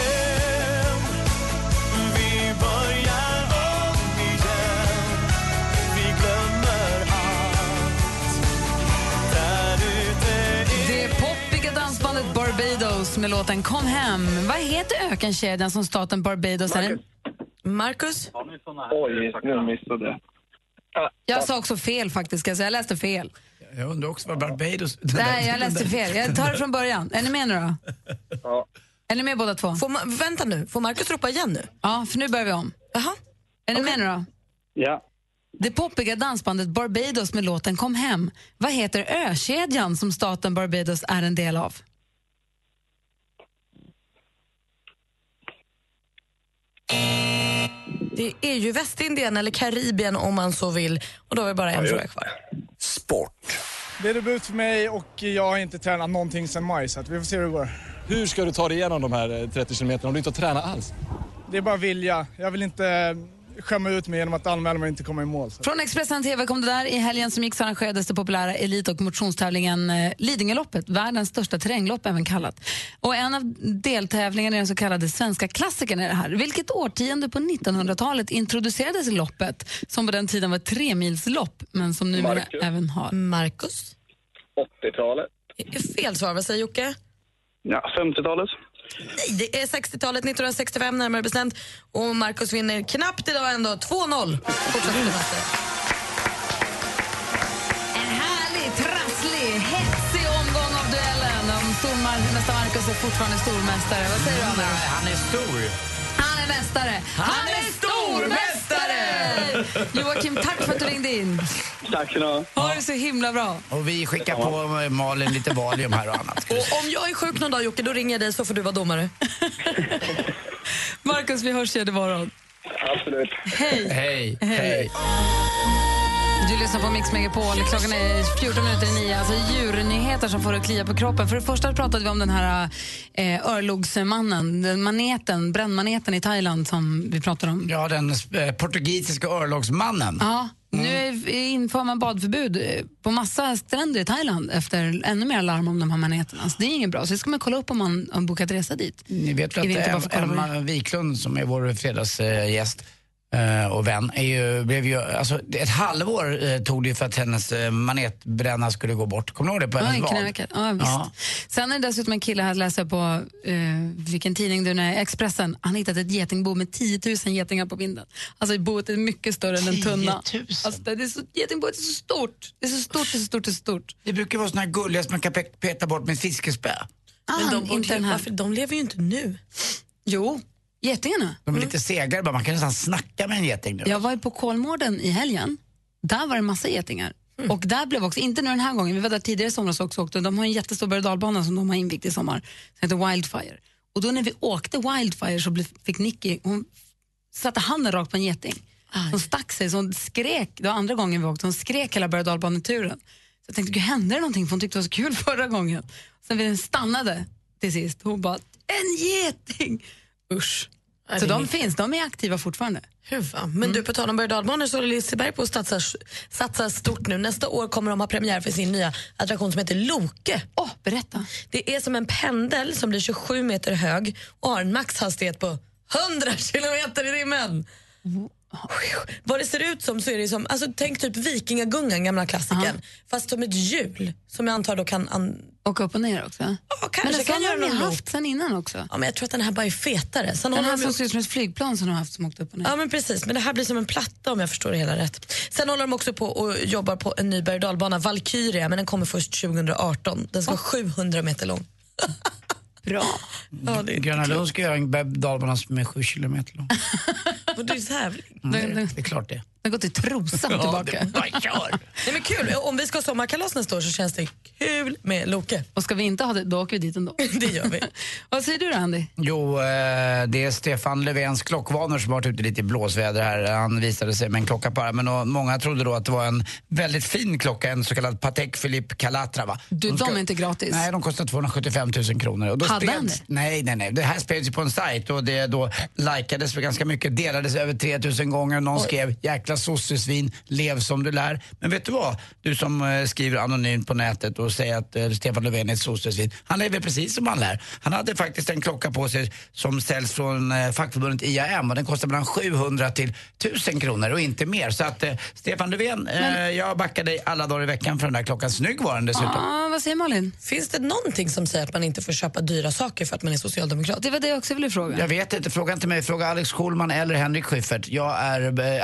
Med låten Kom hem. Vad heter ökenkedjan som staten Barbados är? Marcus? Oj, nu missade jag. Jag sa också fel faktiskt, ska jag läste fel. Jag undrar också vad Barbados... Nej, jag läste fel. Jag tar det från början. Är ni med nu då? Ja. Är ni med båda två? Får vänta nu, får Marcus ropa igen nu? Ja, för nu börjar vi om. Jaha. Är ni med nu då? Ja. Det poppiga dansbandet Barbados med låten Kom hem. Vad heter ökedjan som staten Barbados är en del av? Det är ju Västindien eller Karibien om man så vill. Och då har vi bara en fråga kvar. Sport. Det är debut för mig och jag har inte tränat någonting sedan maj så att vi får se hur det går. Hur ska du ta dig igenom de här eh, 30 kilometerna om du inte har tränat alls? Det är bara vilja. Jag vill inte eh, skämma ut mig genom att anmäla mig och inte komma i mål. Så. Från Expressen TV kom det där. I helgen som gick så arrangerades det populära elit och motionstävlingen eh, Lidingöloppet, världens största terränglopp även kallat. Och en av deltävlingarna är den så kallade Svenska klassikern är det här. Vilket årtionde på 1900-talet introducerades loppet som på den tiden var ett tremilslopp men som numera Marcus. även har... Marcus? 80-talet. Fel svar, vad säger Jocke? Ja, 50-talet. Nej, det är 60-talet, 1965 närmare bestämt. Och Marcus vinner knappt idag ändå, 2-0. Fortsätt mm. En härlig, trasslig, hetsig omgång av duellen. Om stormästare Marcus är fortfarande stormästare. Vad säger du, Anna? Han är stor. Han är mästare! Han är stormästare! Joakim, tack för att du ringde in. Tack ska ni ha. Ha det så himla bra. Och vi skickar på Malin lite Valium här och annat. Och om jag är sjuk någon dag, Jocke, då ringer jag dig så får du vara domare. Marcus, vi hörs igen imorgon. Absolut. Hej. Hej. Hej. Du lyssnar på Mix Megapol. Klockan är 14 minuter i nio. Alltså djurnyheter som får att klia på kroppen. För det första pratade vi om den här eh, örlogsmannen, den maneten, brännmaneten i Thailand som vi pratade om. Ja, den eh, portugisiska örlogsmannen. Ja, nu är- inför man badförbud eh, på massa stränder i Thailand efter ännu mer larm om de här maneterna. Så det är inget bra. Så det ska man kolla upp om man har bokat resa dit. Ni vet väl att Emma Wiklund som är vår fredagsgäst eh, och vän, är ju, blev ju, alltså, ett halvår eh, tog det för att hennes eh, manetbränna skulle gå bort. Kommer du ihåg det? På Ja, hennes vad? knävecket. Ja, visst. Ja. Sen är det dessutom en kille här läser på eh, vilken tidning du är, Expressen. Han hittat ett getingbo med 10 000 getingar på vinden. Alltså boet är mycket större än en 10 tunna. 000? Alltså, det är så, getingboet är så stort. Det är så stort, det är så stort, det är så stort. Det brukar vara såna här gulliga som man kan pe- peta bort med ett fiskespö. Men de, inte den här. varför, de lever ju inte nu. Jo, getingarna. De är lite segare bara, man kan nästan snacka med en geting nu. Jag var ju på Kolmården i helgen. Där var det massa getingar. Och där blev också, inte nu den här gången, vi var där tidigare i somras också, åkte. de har en jättestor berg och som de har invigt i sommar, som heter Wildfire. Och då när vi åkte Wildfire så fick Nicky, hon satte handen rakt på en geting. Hon stack sig, så hon skrek, det var andra gången vi åkte, hon skrek hela berg och dalbaneturen. Så jag tänkte, gud hände det någonting? För hon tyckte det var så kul förra gången. Sen den stannade till sist, hon bara, en geting! Usch. Så de finns, de är aktiva fortfarande. Hur fan? Men du, på tal om berg och så håller Liseberg på att satsa, satsa stort nu. Nästa år kommer de ha premiär för sin nya attraktion som heter Loke. Åh, berätta. Det är som en pendel som blir 27 meter hög och har en maxhastighet på 100 kilometer i timmen. Vad det ser ut som så är det som, alltså tänk typ Vikingagungan, gamla klassikern, fast som ett hjul som jag antar då kan... An... Åka upp och ner också? Ja, kanske men kan göra har ni någon haft sen innan också? Ja, men jag tror att den här bara är fetare. Sen Den här de- ser ut som ett flygplan som de har haft som åkt upp och ner. Ja men precis, men det här blir som en platta om jag förstår det hela rätt. Sen håller de också på och jobbar på en ny berg och dalbana, Valkyria, men den kommer först 2018. Den ska vara 700 meter lång. Bra. Ja, Gröna Lund ska göra en berg- dalbana som är sju kilometer lång. Och det är tävling. Mm, det, det är klart det. Den går till Trosa och Ja, tillbaka. det- bara kör. Nej, men kul. Om vi ska ha sommarkalas nästa år så känns det kul med Loke. Och ska vi inte ha det, då åker vi dit ändå. det gör vi. Vad säger du då, Andy? Jo, eh, det är Stefan Löfvens klockvanor som har varit ute lite i blåsväder här. Han visade sig med en klocka på armen och många trodde då att det var en väldigt fin klocka, en så kallad Patek Philippe Calatrava. Du, de är inte gratis. Nej, de kostar 275 000 kronor. Och då Hade spreds- han det? Nej, nej, nej. Det här spreds ju på en sajt och det då likades för ganska mycket, delades över 3000 gånger. Någon skrev “jäkla sossesvin, lev som du lär”. Men vet du vad? Du som eh, skriver anonymt på nätet och säger att eh, Stefan Löfven är ett sossesvin. Han lever precis som han lär. Han hade faktiskt en klocka på sig som säljs från eh, fackförbundet IAM och den kostar mellan 700 till 1000 kronor och inte mer. Så att Stefan Löfven, eh, jag backar dig alla dagar i veckan för den där klockan. Snygg var den dessutom. Ah, vad säger Malin? Finns det någonting som säger att man inte får köpa dyra saker för att man är socialdemokrat? Det var det jag också ville fråga. Jag vet inte, fråga inte mig. Fråga Alex Schulman eller Henrik Schyffert. Jag är,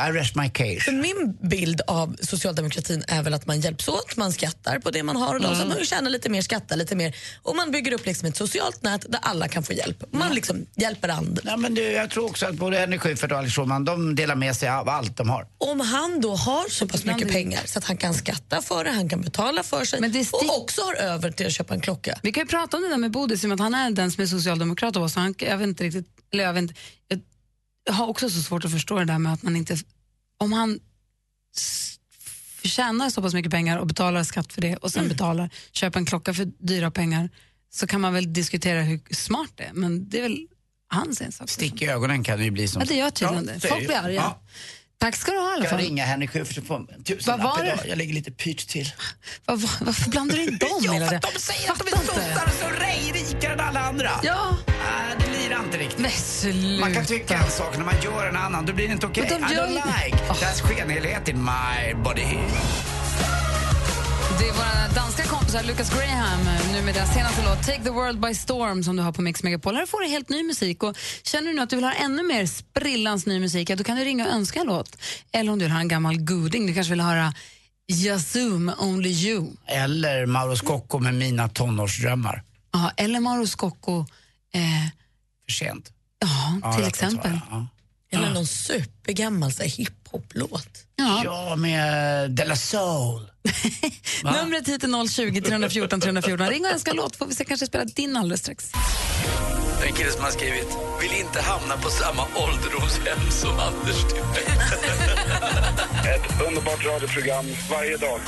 I rest my case. För min bild av socialdemokratin är väl att man hjälps åt, man skattar på det man har och de som Mm. tjänar lite mer skattar lite mer. Och man bygger upp liksom ett socialt nät där alla kan få hjälp. Man liksom hjälper andra. Ja, men du, jag tror också att både Henrik Schyffert och Alex Schulman, de delar med sig av allt de har. Om han då har så pass mycket pengar så att han kan skatta för det, han kan betala för sig och också har över till att köpa en klocka. Vi kan ju prata om det där med Bodis, att han är den som är socialdemokrat av oss. så Han, jag vet inte riktigt, eller jag, vet inte, jag har också så svårt att förstå det där med att man inte, om han tjänar så pass mycket pengar och betalar skatt för det och sen betalar, köper en klocka för dyra pengar så kan man väl diskutera hur smart det är, men det är väl hans ensak. Stick i ögonen kan det ju bli som... Ja, det gör tydligen det. så är Folk blir arga. Ja. Tack ska du ha i alla Ska jag ringa Schyffert och få en tusenlapp idag? Jag ligger lite pyrt till. Var, var, varför blandar du in dem Ja, hela för de säger att de är sossar så rej rikare än alla andra. Ja. Ah, det lirar inte riktigt. Men sluta. Man kan tycka en sak när man gör en annan, då blir det inte okej. De I don't like that's skenhelighet in my body. Det är våra danska kompisar Lucas Graham nu med deras senaste låt Take the World by Storm som du har på Mix Megapol. Här får du helt ny musik och känner du nu att du vill ha ännu mer sprillans ny musik, ja, då kan du ringa och önska en låt. Eller om du vill ha en gammal goding, du kanske vill höra Yazoo med Only You. Eller Mauro Scocco med Mina tonårsdrömmar. Ja, eller Mauro Scocco. Eh, För sent. ja, Ja, till kan exempel. ja. Eller någon supergammal så här, hiphop-låt. Ja. Ja, med De La Soul. Numret hit är 020 314 314. Ring och önska låt får vi se kanske spela din alldeles strax. En kille som har skrivit Vill inte hamna på samma ålderdomshem som Anders Timell. Ett underbart radioprogram varje dag.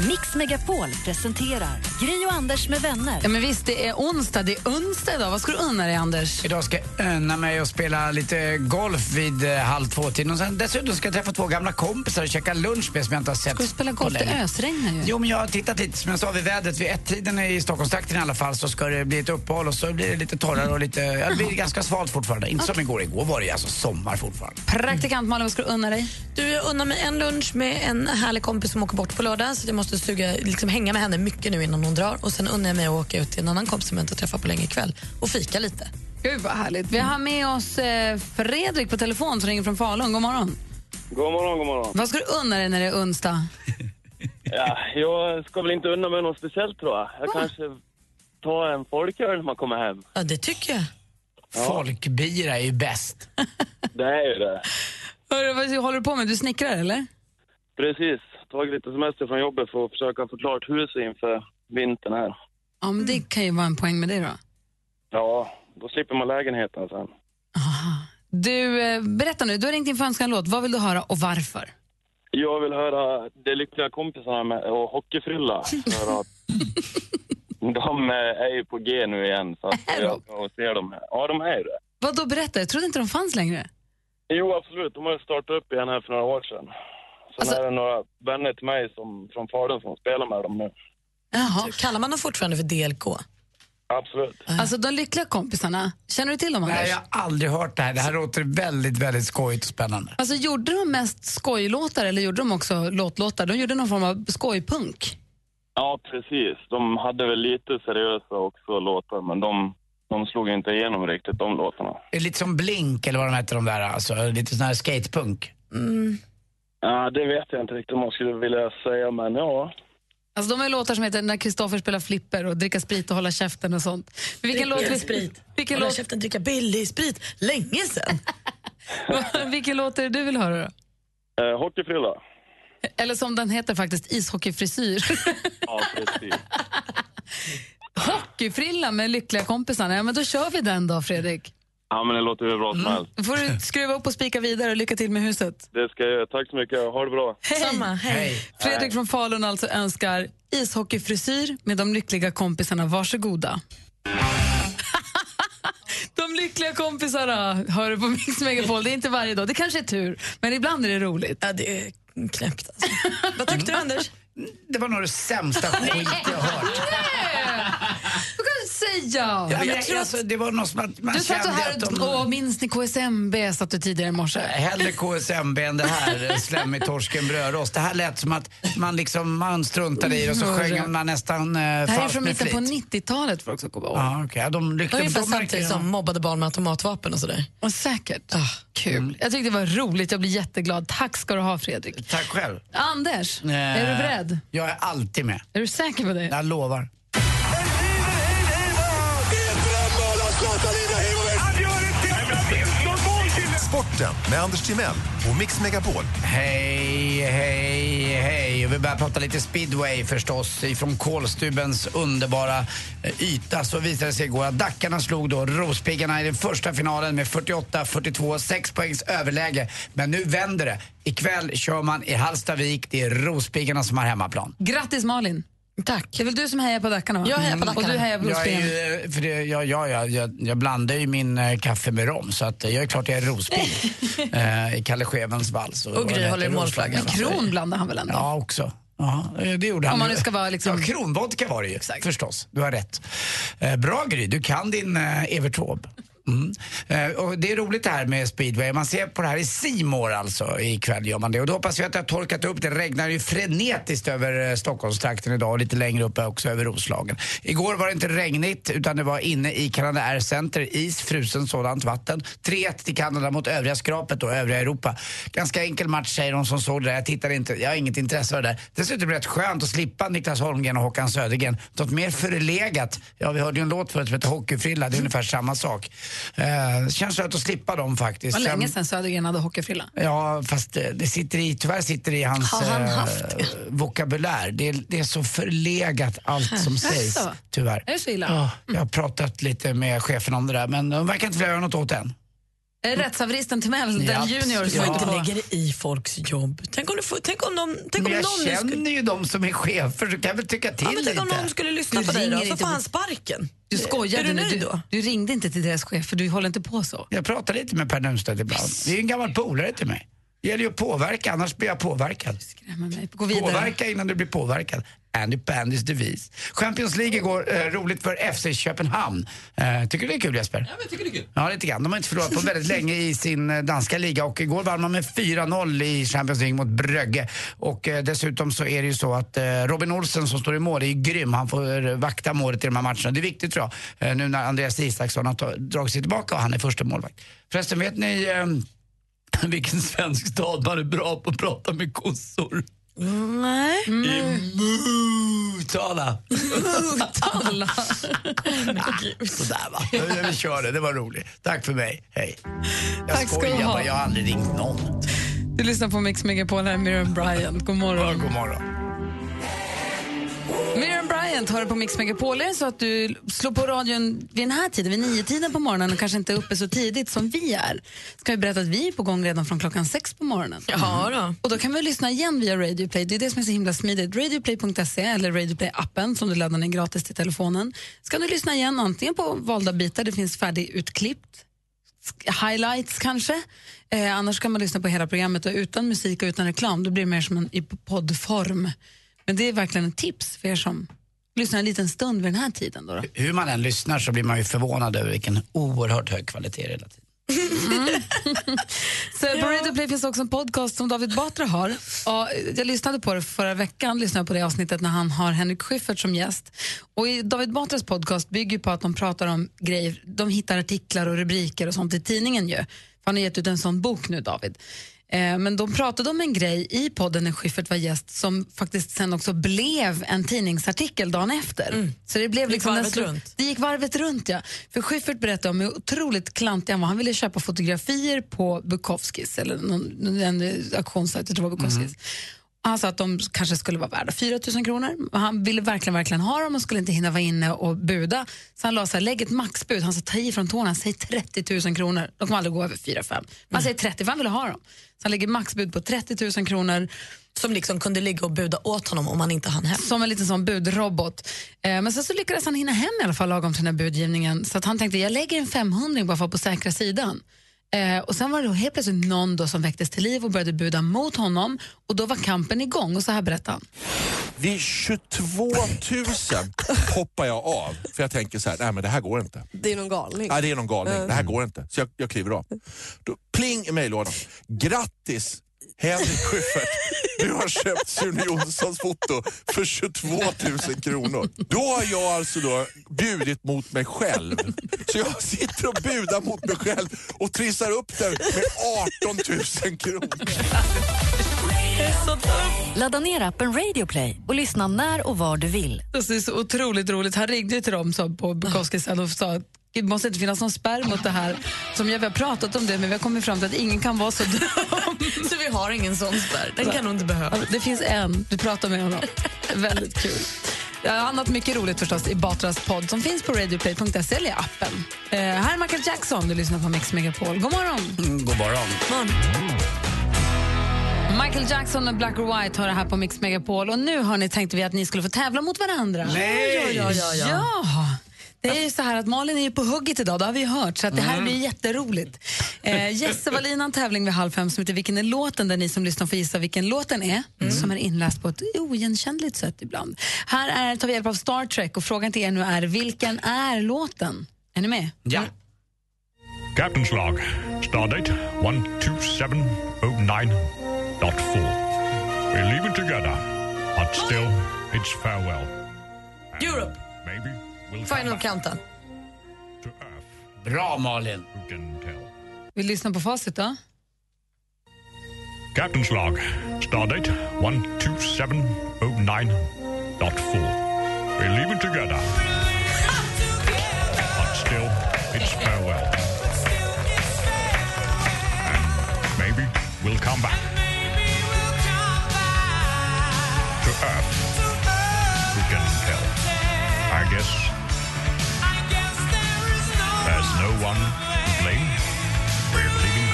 Mix Megapol presenterar Gri och Anders med vänner. Ja, men visst, det är onsdag. Det är onsdag idag. Vad ska du unna dig, Anders? Idag ska jag unna mig och spela lite golf vid eh, halv två-tiden. Och sen dessutom ska jag träffa två gamla kompisar och käka lunch med som jag inte har sett Ska du spela på golf? Det länge. ösregnar ju. Jo, men jag har tittat lite, som jag sa, vid vädret. Vid ett-tiden i Stockholmstrakten i alla fall så ska det bli ett uppehåll och så blir det lite torrare och lite, ja, det blir ganska svalt fortfarande. Inte som igår. Igår var det ju alltså sommar fortfarande. Praktikant Malin, vad ska du unna dig? Du, jag unnar mig en lunch med en härlig kompis som åker bort på lördag så jag måste suga, liksom hänga med henne mycket nu innan hon drar. Och Sen unnar jag mig att åka ut till en annan kompis som jag inte träffat på länge ikväll och fika lite. Gud vad härligt. Vi har med oss eh, Fredrik på telefon som ringer från Falun. God morgon. God morgon, god morgon. Vad ska du unna dig när det är onsdag? Ja, jag ska väl inte unna mig något speciellt tror jag. Jag kanske tar en folköl när man kommer hem. Ja, det tycker jag. Folkbira är ju bäst. Det är ju det. Hörru, vad håller du på med? Du snickrar eller? Precis. Tagit lite semester från jobbet för att försöka få klart huset inför vintern här. Ja, men det kan ju vara en poäng med det då. Ja, då slipper man lägenheten sen. Du, eh, berätta nu. Du har ringt in för att önska en låt. Vad vill du höra och varför? Jag vill höra De lyckliga kompisarna med, och Hockeyfrilla. För att de eh, är ju på G nu igen. Så att jag ska se dem. Ja, de är ju det. Vad då berätta? Jag trodde inte de fanns längre. Jo, absolut. De har ju startat upp igen här för några år sedan. Sen är det några vänner till mig som, från Falun som spelar med dem nu. Jaha. Kallar man dem fortfarande för DLK? Absolut. Alltså de lyckliga kompisarna, känner du till dem Anders? Nej, jag har aldrig hört det här. Det här låter väldigt, väldigt skojigt och spännande. Alltså gjorde de mest skojlåtar eller gjorde de också låtlåtar? De gjorde någon form av skojpunk. Ja, precis. De hade väl lite seriösa också låtar, men de, de slog inte igenom riktigt, de låtarna. Det är lite som Blink eller vad de heter de där, alltså lite sån här skatepunk. Ja, det vet jag inte riktigt om jag skulle vilja säga, men ja. Alltså de har ju låtar som heter När Kristoffer spelar flipper och dricka sprit och hålla käften och sånt. Men vilken låt vi sprit. Vilken Hålla låt, käften, dricka billig sprit. Länge sen. vilken låt är det du vill höra då? Eh, hockeyfrilla. Eller som den heter faktiskt, ishockeyfrisyr. Ja, precis. Hockeyfrilla med lyckliga kompisarna. Ja, men då kör vi den då, Fredrik. Ja, men det låter hur bra som helst. Då får du skruva upp och spika vidare och lycka till med huset. Det ska jag göra. Tack så mycket. Ha det bra. Samma, hej. Fredrik från Falun alltså önskar ishockeyfrisyr med de lyckliga kompisarna. Varsågoda. de lyckliga kompisarna hör du på Mix Megapol. Det är inte varje dag. Det kanske är tur, men ibland är det roligt. Ja, det är knäppt alltså. Vad tyckte du Anders? Det var nog det sämsta skit jag hört. Du säga? Ja, men jag, alltså, det var något som att man Du satt kände här att och de... åh, minns ni KSMB? satt du tidigare i morse. Hellre KSMB än det här, eh, slemmig torsken brödrost. Det här lät som att man liksom, man struntade i det och så sjöng man nästan eh, Det här är från mitten på 90-talet för också komma ihåg. Ja. Ja, de lyckliga Ungefär samtidigt som mobbade barn med automatvapen och sådär. Och säkert. Kul. Jag tyckte det var roligt. Jag blir jätteglad. Tack ska du ha, Fredrik. Tack själv. Anders, är du Eh, beredd? Jag är alltid med. Är du säker på det? Jag lovar. Sporten med Anders Timell och Mix Megapol. Hej, hej, hej. Vi börjar prata lite speedway förstås. Ifrån Kolstubens underbara eh, yta så visade det sig igår att Dackarna slog då Rospiggarna i den första finalen med 48-42, 6 poängs överläge. Men nu vänder det. Ikväll kör man i Hallstavik. Det är Rospiggarna som har hemmaplan. Grattis Malin. Tack. Det är väl du som hejar på Dackarna? va? Jag hejar på Mm. Dackarna. Och du hejar på Jag, är eh, för det, jag, jag, jag, jag, jag blandar ju min eh, kaffe med rom så att eh, jag är klart jag är rospigg eh, i Kalle Schewens vals. Och Gry vad håller i målflaggan. Men Kron blandar han väl ändå? Ja, också. Ja, eh, det gjorde han. Om man nu ska vara liksom- Ja, kronvodka var det ju, förstås. Du har rätt. Eh, bra Gry, du kan din eh, Evert Taube. Mm. Eh, och det är roligt det här med speedway. Man ser på det här i Simor alltså ikväll gör man det. Och då hoppas vi att det har torkat upp. Det regnar ju frenetiskt över eh, Stockholmstrakten idag och lite längre upp också över Roslagen. Igår var det inte regnigt utan det var inne i Canada Air Center, is, frusen sådant vatten. 3-1 till Kanada mot övriga skrapet och övriga Europa. Ganska enkel match säger de som såg det där. Jag tittade inte, jag har inget intresse av det där. Dessutom är det rätt skönt att slippa Niklas Holmgren och Håkan Södergren. Något mer förlegat. Ja, vi hörde ju en låt förut som heter Hockeyfrilla. Det är ungefär samma sak. Eh, känns skönt att slippa dem Det faktiskt. var länge sedan Södergren hade hockeyfrilla. Ja, fast eh, det sitter i, tyvärr sitter det i hans Har han eh, haft det? vokabulär. Det är, det är så förlegat allt som sägs, tyvärr. Är det så illa? Ja, jag har pratat lite med chefen om det där, men de verkar inte vilja göra något åt det än. Det rättshaveristen Timell, den junior Du som Ja. inte dig i folks jobb. Tänk om, du får, tänk om, de, tänk om jag någon nu känner skulle, ju de som är chefer, så kan jag väl tycka till ja, men tänk om lite. någon skulle lyssna Du på dig då, så får han sparken. Du skojade Är du nöjd Du, då? du ringde inte till deras chef för du håller inte på så. Jag pratar lite med Per Nunstedt ibland. Det är en gammal polare till mig. Det gäller ju att påverka, annars blir jag påverkad. Skrämmer mig. Gå vidare. Påverka innan du blir påverkad. Andy Pandys devis. Champions League igår, eh, roligt för FC Köpenhamn. Eh, tycker du det är kul Jesper? Ja, men jag tycker det är kul. Ja, lite grann. De har inte förlorat på väldigt länge i sin eh, danska liga och igår vann man med 4-0 i Champions League mot Brögge. Och eh, dessutom så är det ju så att eh, Robin Olsen som står i mål är ju grym. Han får eh, vakta målet i de här matcherna. Det är viktigt tror jag, nu när Andreas Isaksson har dragit sig tillbaka och han är första målvakt. Förresten, vet ni vilken svensk stad man är bra på att prata med kossor? Nej. I Motala. Motala. Sådär va. Vi kör det, det var roligt. Tack för mig, hej. Jag Tack skojar bara, jag har aldrig ringt någon. Du lyssnar på Mix Megapol, här är Miriam Bryant. God morgon. God morgon. Miriam Bryant hör på Mix Megapol. Är det så att du slår på radion vid den här tiden, vid nio tiden på morgonen och kanske inte är uppe så tidigt som vi är, ska vi berätta att vi är på gång redan från klockan sex på morgonen. Jaha då. Och då kan vi lyssna igen via Radio Play. Det är det som är så himla smidigt. Radioplay.se eller Radio Play-appen som du laddar ner gratis till telefonen. Ska du lyssna igen antingen på valda bitar, det finns färdigutklippt, highlights kanske. Eh, annars kan man lyssna på hela programmet och utan musik och utan reklam. Då blir det mer som en poddform. Men det är verkligen ett tips för er som lyssnar en liten stund vid den här tiden. Då, då. Hur man än lyssnar så blir man ju förvånad över vilken oerhört hög kvalitet det är hela tiden. Så på Radio Play finns också en podcast som David Batra har. Och jag lyssnade på det förra veckan, lyssnade på det avsnittet när han har Henrik Schyffert som gäst. Och i David Batras podcast bygger på att de pratar om grejer, de hittar artiklar och rubriker och sånt i tidningen ju. För han har gett ut en sån bok nu, David. Eh, Men de pratade om en grej i podden när Schyffert var gäst som faktiskt sen också blev en tidningsartikel dagen efter. Så det blev Gick liksom varvet den runt. Det gick varvet runt, ja. För Schyffert berättade om hur otroligt klantig han var. Han ville köpa fotografier på Bukowskis, eller någon, en auktionssajt, jag tror det var Bukowskis. Han sa att de kanske skulle vara värda 4 000 kronor. Han ville verkligen, verkligen ha dem och skulle inte hinna vara inne och buda. Så han la så här, lägg ett maxbud. Han sa, ta i från tårna, säg 30 000 kronor. De kommer aldrig gå över 4-5. Men han säger 30 för han ville ha dem. Så han lägger maxbud på 30 000 kronor. Som liksom kunde ligga och buda åt honom om han inte hann hem. Som en liten sån budrobot. Eh, men sen så lyckades han hinna hem i alla fall lagom till den här budgivningen. Så att han tänkte, jag lägger en 500 bara för att vara på säkra sidan. Eh, och sen var det helt plötsligt någon då som väcktes till liv och började buda mot honom. Och då var kampen igång och så här berättade han. Vid 22 000 hoppar jag av. För jag tänker så här, nej men det här går inte. Det är någon galning. Nej, det är någon galning. Mm. Det här går inte. Så jag, jag kliver av. Då, pling i mejllådan. Grattis Henrik Schyffert. Du har köpt Sune Jonssons foto för 22 000 kronor. Då har jag alltså då bjudit mot mig själv. Så jag sitter och budar mot mig själv och trissar upp den med 18 000 kronor. Ladda ner appen Radio Play och lyssna när och var du vill. Det är så otroligt roligt. Han ringde till dem så på Bukowskis och sa det måste inte finnas någon spärr mot det här. Som jag, vi har pratat om det, men vi har kommit fram till att ingen kan vara så dum. Så vi har ingen sån spärr. Den kan nog inte behöva. Det finns en. Du pratar med honom. Väldigt kul. Ja, annat mycket roligt förstås i Batras podd som finns på radioplay.se eller i appen. Eh, här är Michael Jackson, du lyssnar på Mix Megapol. God morgon! Mm, god morgon. Michael Jackson och Black or White har det här på Mix Megapol och nu har ni tänkt vi att ni skulle få tävla mot varandra. Nej! Ja, ja, ja, ja. Det är ju så här att Malin är ju på hugget idag, det har vi hört, så att det här Mm. blir jätteroligt. Eh, Jesse Wallin har en tävling vid halv fem som heter Vilken är låten? där ni som lyssnar får gissa vilken låten är, som är inläst på ett oigenkännligt sätt ibland. Här är, tar vi hjälp av Star Trek och frågan till er nu är, vilken är låten? Är ni med? Ja. Captain's log. Stardate 12709.4. We're leaving together, but still, it's farewell. Europe. Maybe we'll Final countdown. Bra Malin. Who can tell? Vi lyssnar på facit då. Captain's log. Stardate 12709.4. We're leaving together, but still, it's farewell. And maybe we'll come back to Earth. Who can tell? I guess one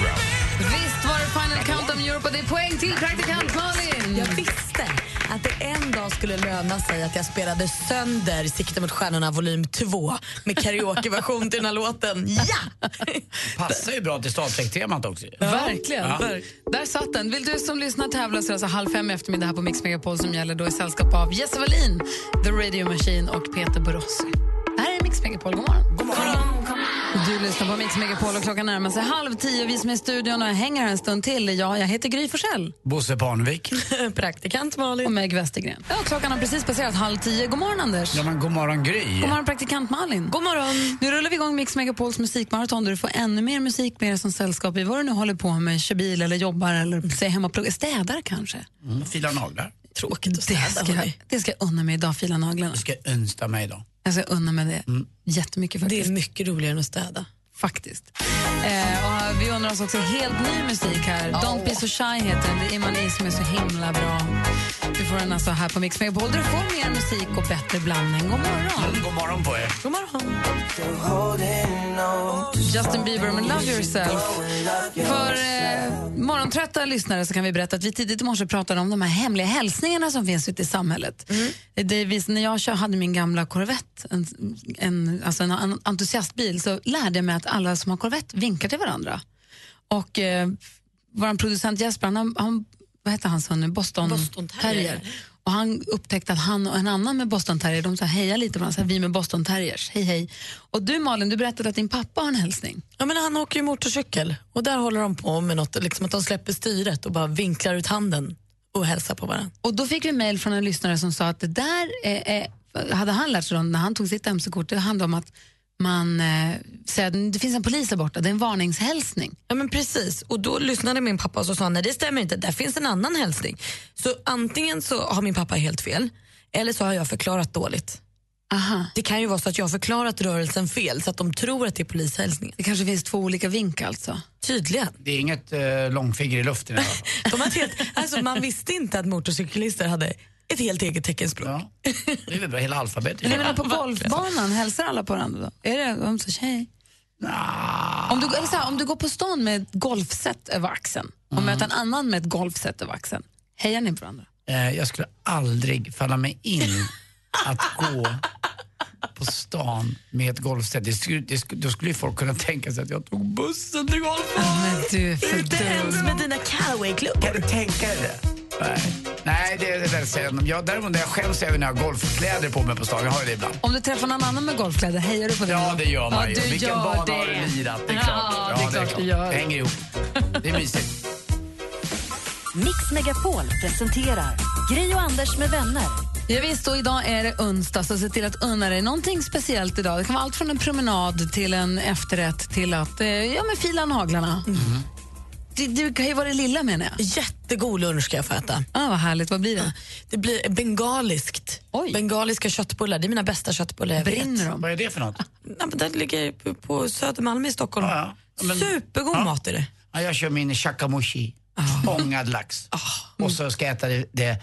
ground. Visst var det Final Countdown Europe och det är poäng till praktikant Malin. Jag visste att det en dag skulle löna sig att jag spelade sönder Sikte mot stjärnorna volym 2 med karaokeversion till den här låten. Ja! Passar ju bra till Star Trek-temat också. Verkligen. Ja. Där satt den. Vill du som lyssnar tävla så är det alltså halv fem i eftermiddag här på Mix Megapol som gäller då i sällskap av Jesse Wallin, The Radio Machine och Peter Borossi. Det här är Mix Megapol. God morgon. God morgon. Du lyssnar på Mix Megapol och klockan närmar sig halv tio. Vi som är i studion och hänger här en stund till. Ja, jag heter Gry Forssell. Bosse Parnevik. Praktikant Malin. Och Meg Westergren. Ja, klockan har precis passerat halv tio. God morgon, Anders. Ja, men god morgon Gry. God morgon, praktikant Malin. God morgon. Nu rullar vi igång Mix Megapols musikmaraton där du får ännu mer musik med er som sällskap i vad du nu håller på med, kör bil eller jobbar eller säger hemma och pluggar. städar kanske. Mm, fila naglar. Tråkigt att Det städa. ska, hörni. det ska jag unna mig idag, fila naglarna. Du ska önska mig idag. Jag ska unna mig det jättemycket Det faktiskt. är mycket roligare än att städa. Faktiskt. Eh, och vi undrar oss också helt ny musik här. Don't be so shy heter den. Det är Imani som är så himla bra. Du får den alltså här på Mix Megapol. Du får mer musik och bättre blandning. God morgon. God morgon på er. God morgon. Justin Bieber med Love Yourself. För eh, morgontrötta lyssnare så kan vi berätta att vi tidigt i morse pratade om de här hemliga hälsningarna som finns ute i samhället. Det vis, när jag hade min gamla Corvette, en, en, alltså en en entusiastbil, så lärde jag mig att alla som har Corvette vinkar till varandra. Och eh, vår producent Jesper, han, han vad heter han son nu? Boston, Boston Terrier. Och han upptäckte att han och en annan med boston terrier, de så här hejar lite varandra, så här, vi med boston terriers, hej hej. Och du Malin, du berättade att din pappa har en hälsning. Ja, men han åker ju motorcykel och där håller de på med något, liksom att de släpper styret och bara vinklar ut handen och hälsar på varandra. Och då fick vi mejl från en lyssnare som sa att det där är, är, hade han lärt sig då när han tog sitt mc-kort, det handlade om att man eh, säger att det finns en polis där borta, det är en varningshälsning. Ja men precis, och då lyssnade min pappa och så sa han, nej det stämmer inte, där finns en annan hälsning. Så antingen så har min pappa helt fel, eller så har jag förklarat dåligt. Aha. Det kan ju vara så att jag har förklarat rörelsen fel så att de tror att det är polishälsningen. Det kanske finns två olika vinkar alltså? Tydligen. Det är inget uh, långfinger i luften i alla fall. De helt, alltså, man visste inte att motorcyklister hade ett helt eget teckenspråk. Ja. Det är väl bra, hela alfabetet. Men på golfbanan, hälsar alla på varandra då? Är det ömse tjej? Om, du, eller så här, om du går på stan med ett golfset över axeln och Mm. möter en annan med ett golfset över axeln, hejar ni på varandra? Eh, jag skulle aldrig falla mig in att gå på stan med ett golfset. Det skulle, det skulle, då skulle ju folk kunna tänka sig att jag tog bussen till golfbanan. Men du är för Inte ens med dina Callaway-klubbor. Kan du tänka dig det? Nej, Nej det är det där sällan. Jag, däremot när jag skäms även när jag har golfkläder på mig på stan. Jag har ju det ibland. Om du träffar någon annan med golfkläder, hejar du på den? Ja, det gör man ja, ju. Vilken bana det. har du lirat? Det är klart. Ja, det är klart Det gör. hänger ihop. Det är mysigt. Mix Megapol presenterar Gri och Anders med vänner. Ja, visst, och idag är det onsdag, så se till att unna dig någonting speciellt idag. Det kan vara allt från en promenad till en efterrätt till att eh, ja, men fila naglarna. Det, det kan ju vara det lilla menar jag. Jättegod lunch ska jag få äta. Ah, vad härligt, vad blir det? Det blir bengaliskt. Bengaliska köttbullar, det är mina bästa köttbullar jag Brinner vet. de? Vad är det för något? Nej, men den ligger på- på Södermalm i Stockholm. Ja, ja. Men- Supergod Ja. mat är det. Ja, jag kör min shakamushi, ångad lax. Och så ska jag äta det, det,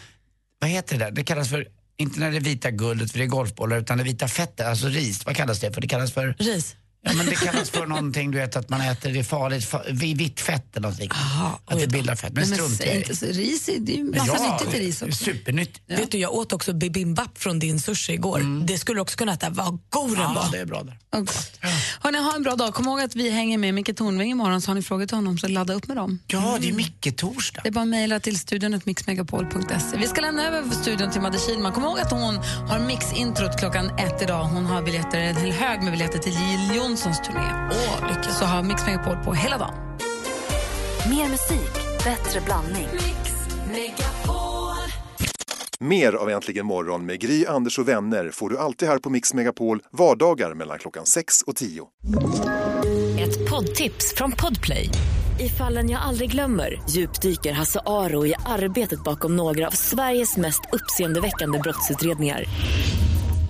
vad heter det där? Det kallas för, inte när det är vita guldet för det är golfbollar, utan det vita fettet, alltså ris. Vad kallas det för? Det kallas för... Ris? Ja, men det kallas för någonting, du vet att man äter, det är farligt, fa- vi- vitt fett eller något liknande. Att det bildar fett. Men men strunt i det. så. Ris är, det är ju massa Ja, nyttigt i ris också. Supernyttigt. Vet du, jag åt också bibimbap från din sushi igår. Det skulle också kunna äta. Vad god den Ja, var. det är bra där. Oh, gott. Hörrni, ha en bra dag. Kom ihåg att vi hänger med Micke Tornving imorgon, så har ni frågor till honom så ladda upp med dem. Ja, det är Micke-torsdag. Det är bara att mejla till studion mixmegapol.se. Vi ska lämna över studion till Madde Kihlman. Kom ihåg att hon har mix-introt klockan ett idag. Hon har biljetter, en hel hög med biljetter till Jill Johnsons turné. Åh, lycka. Så har Mix Megapol på hela dagen. Mer musik, bättre blandning. Mer av Äntligen morgon med Gry, Anders och vänner får du alltid här på Mix Megapol vardagar mellan klockan 6 och 10. Ett poddtips från Podplay. I fallen jag aldrig glömmer djupdyker Hasse Aro i arbetet bakom några av Sveriges mest uppseendeväckande brottsutredningar.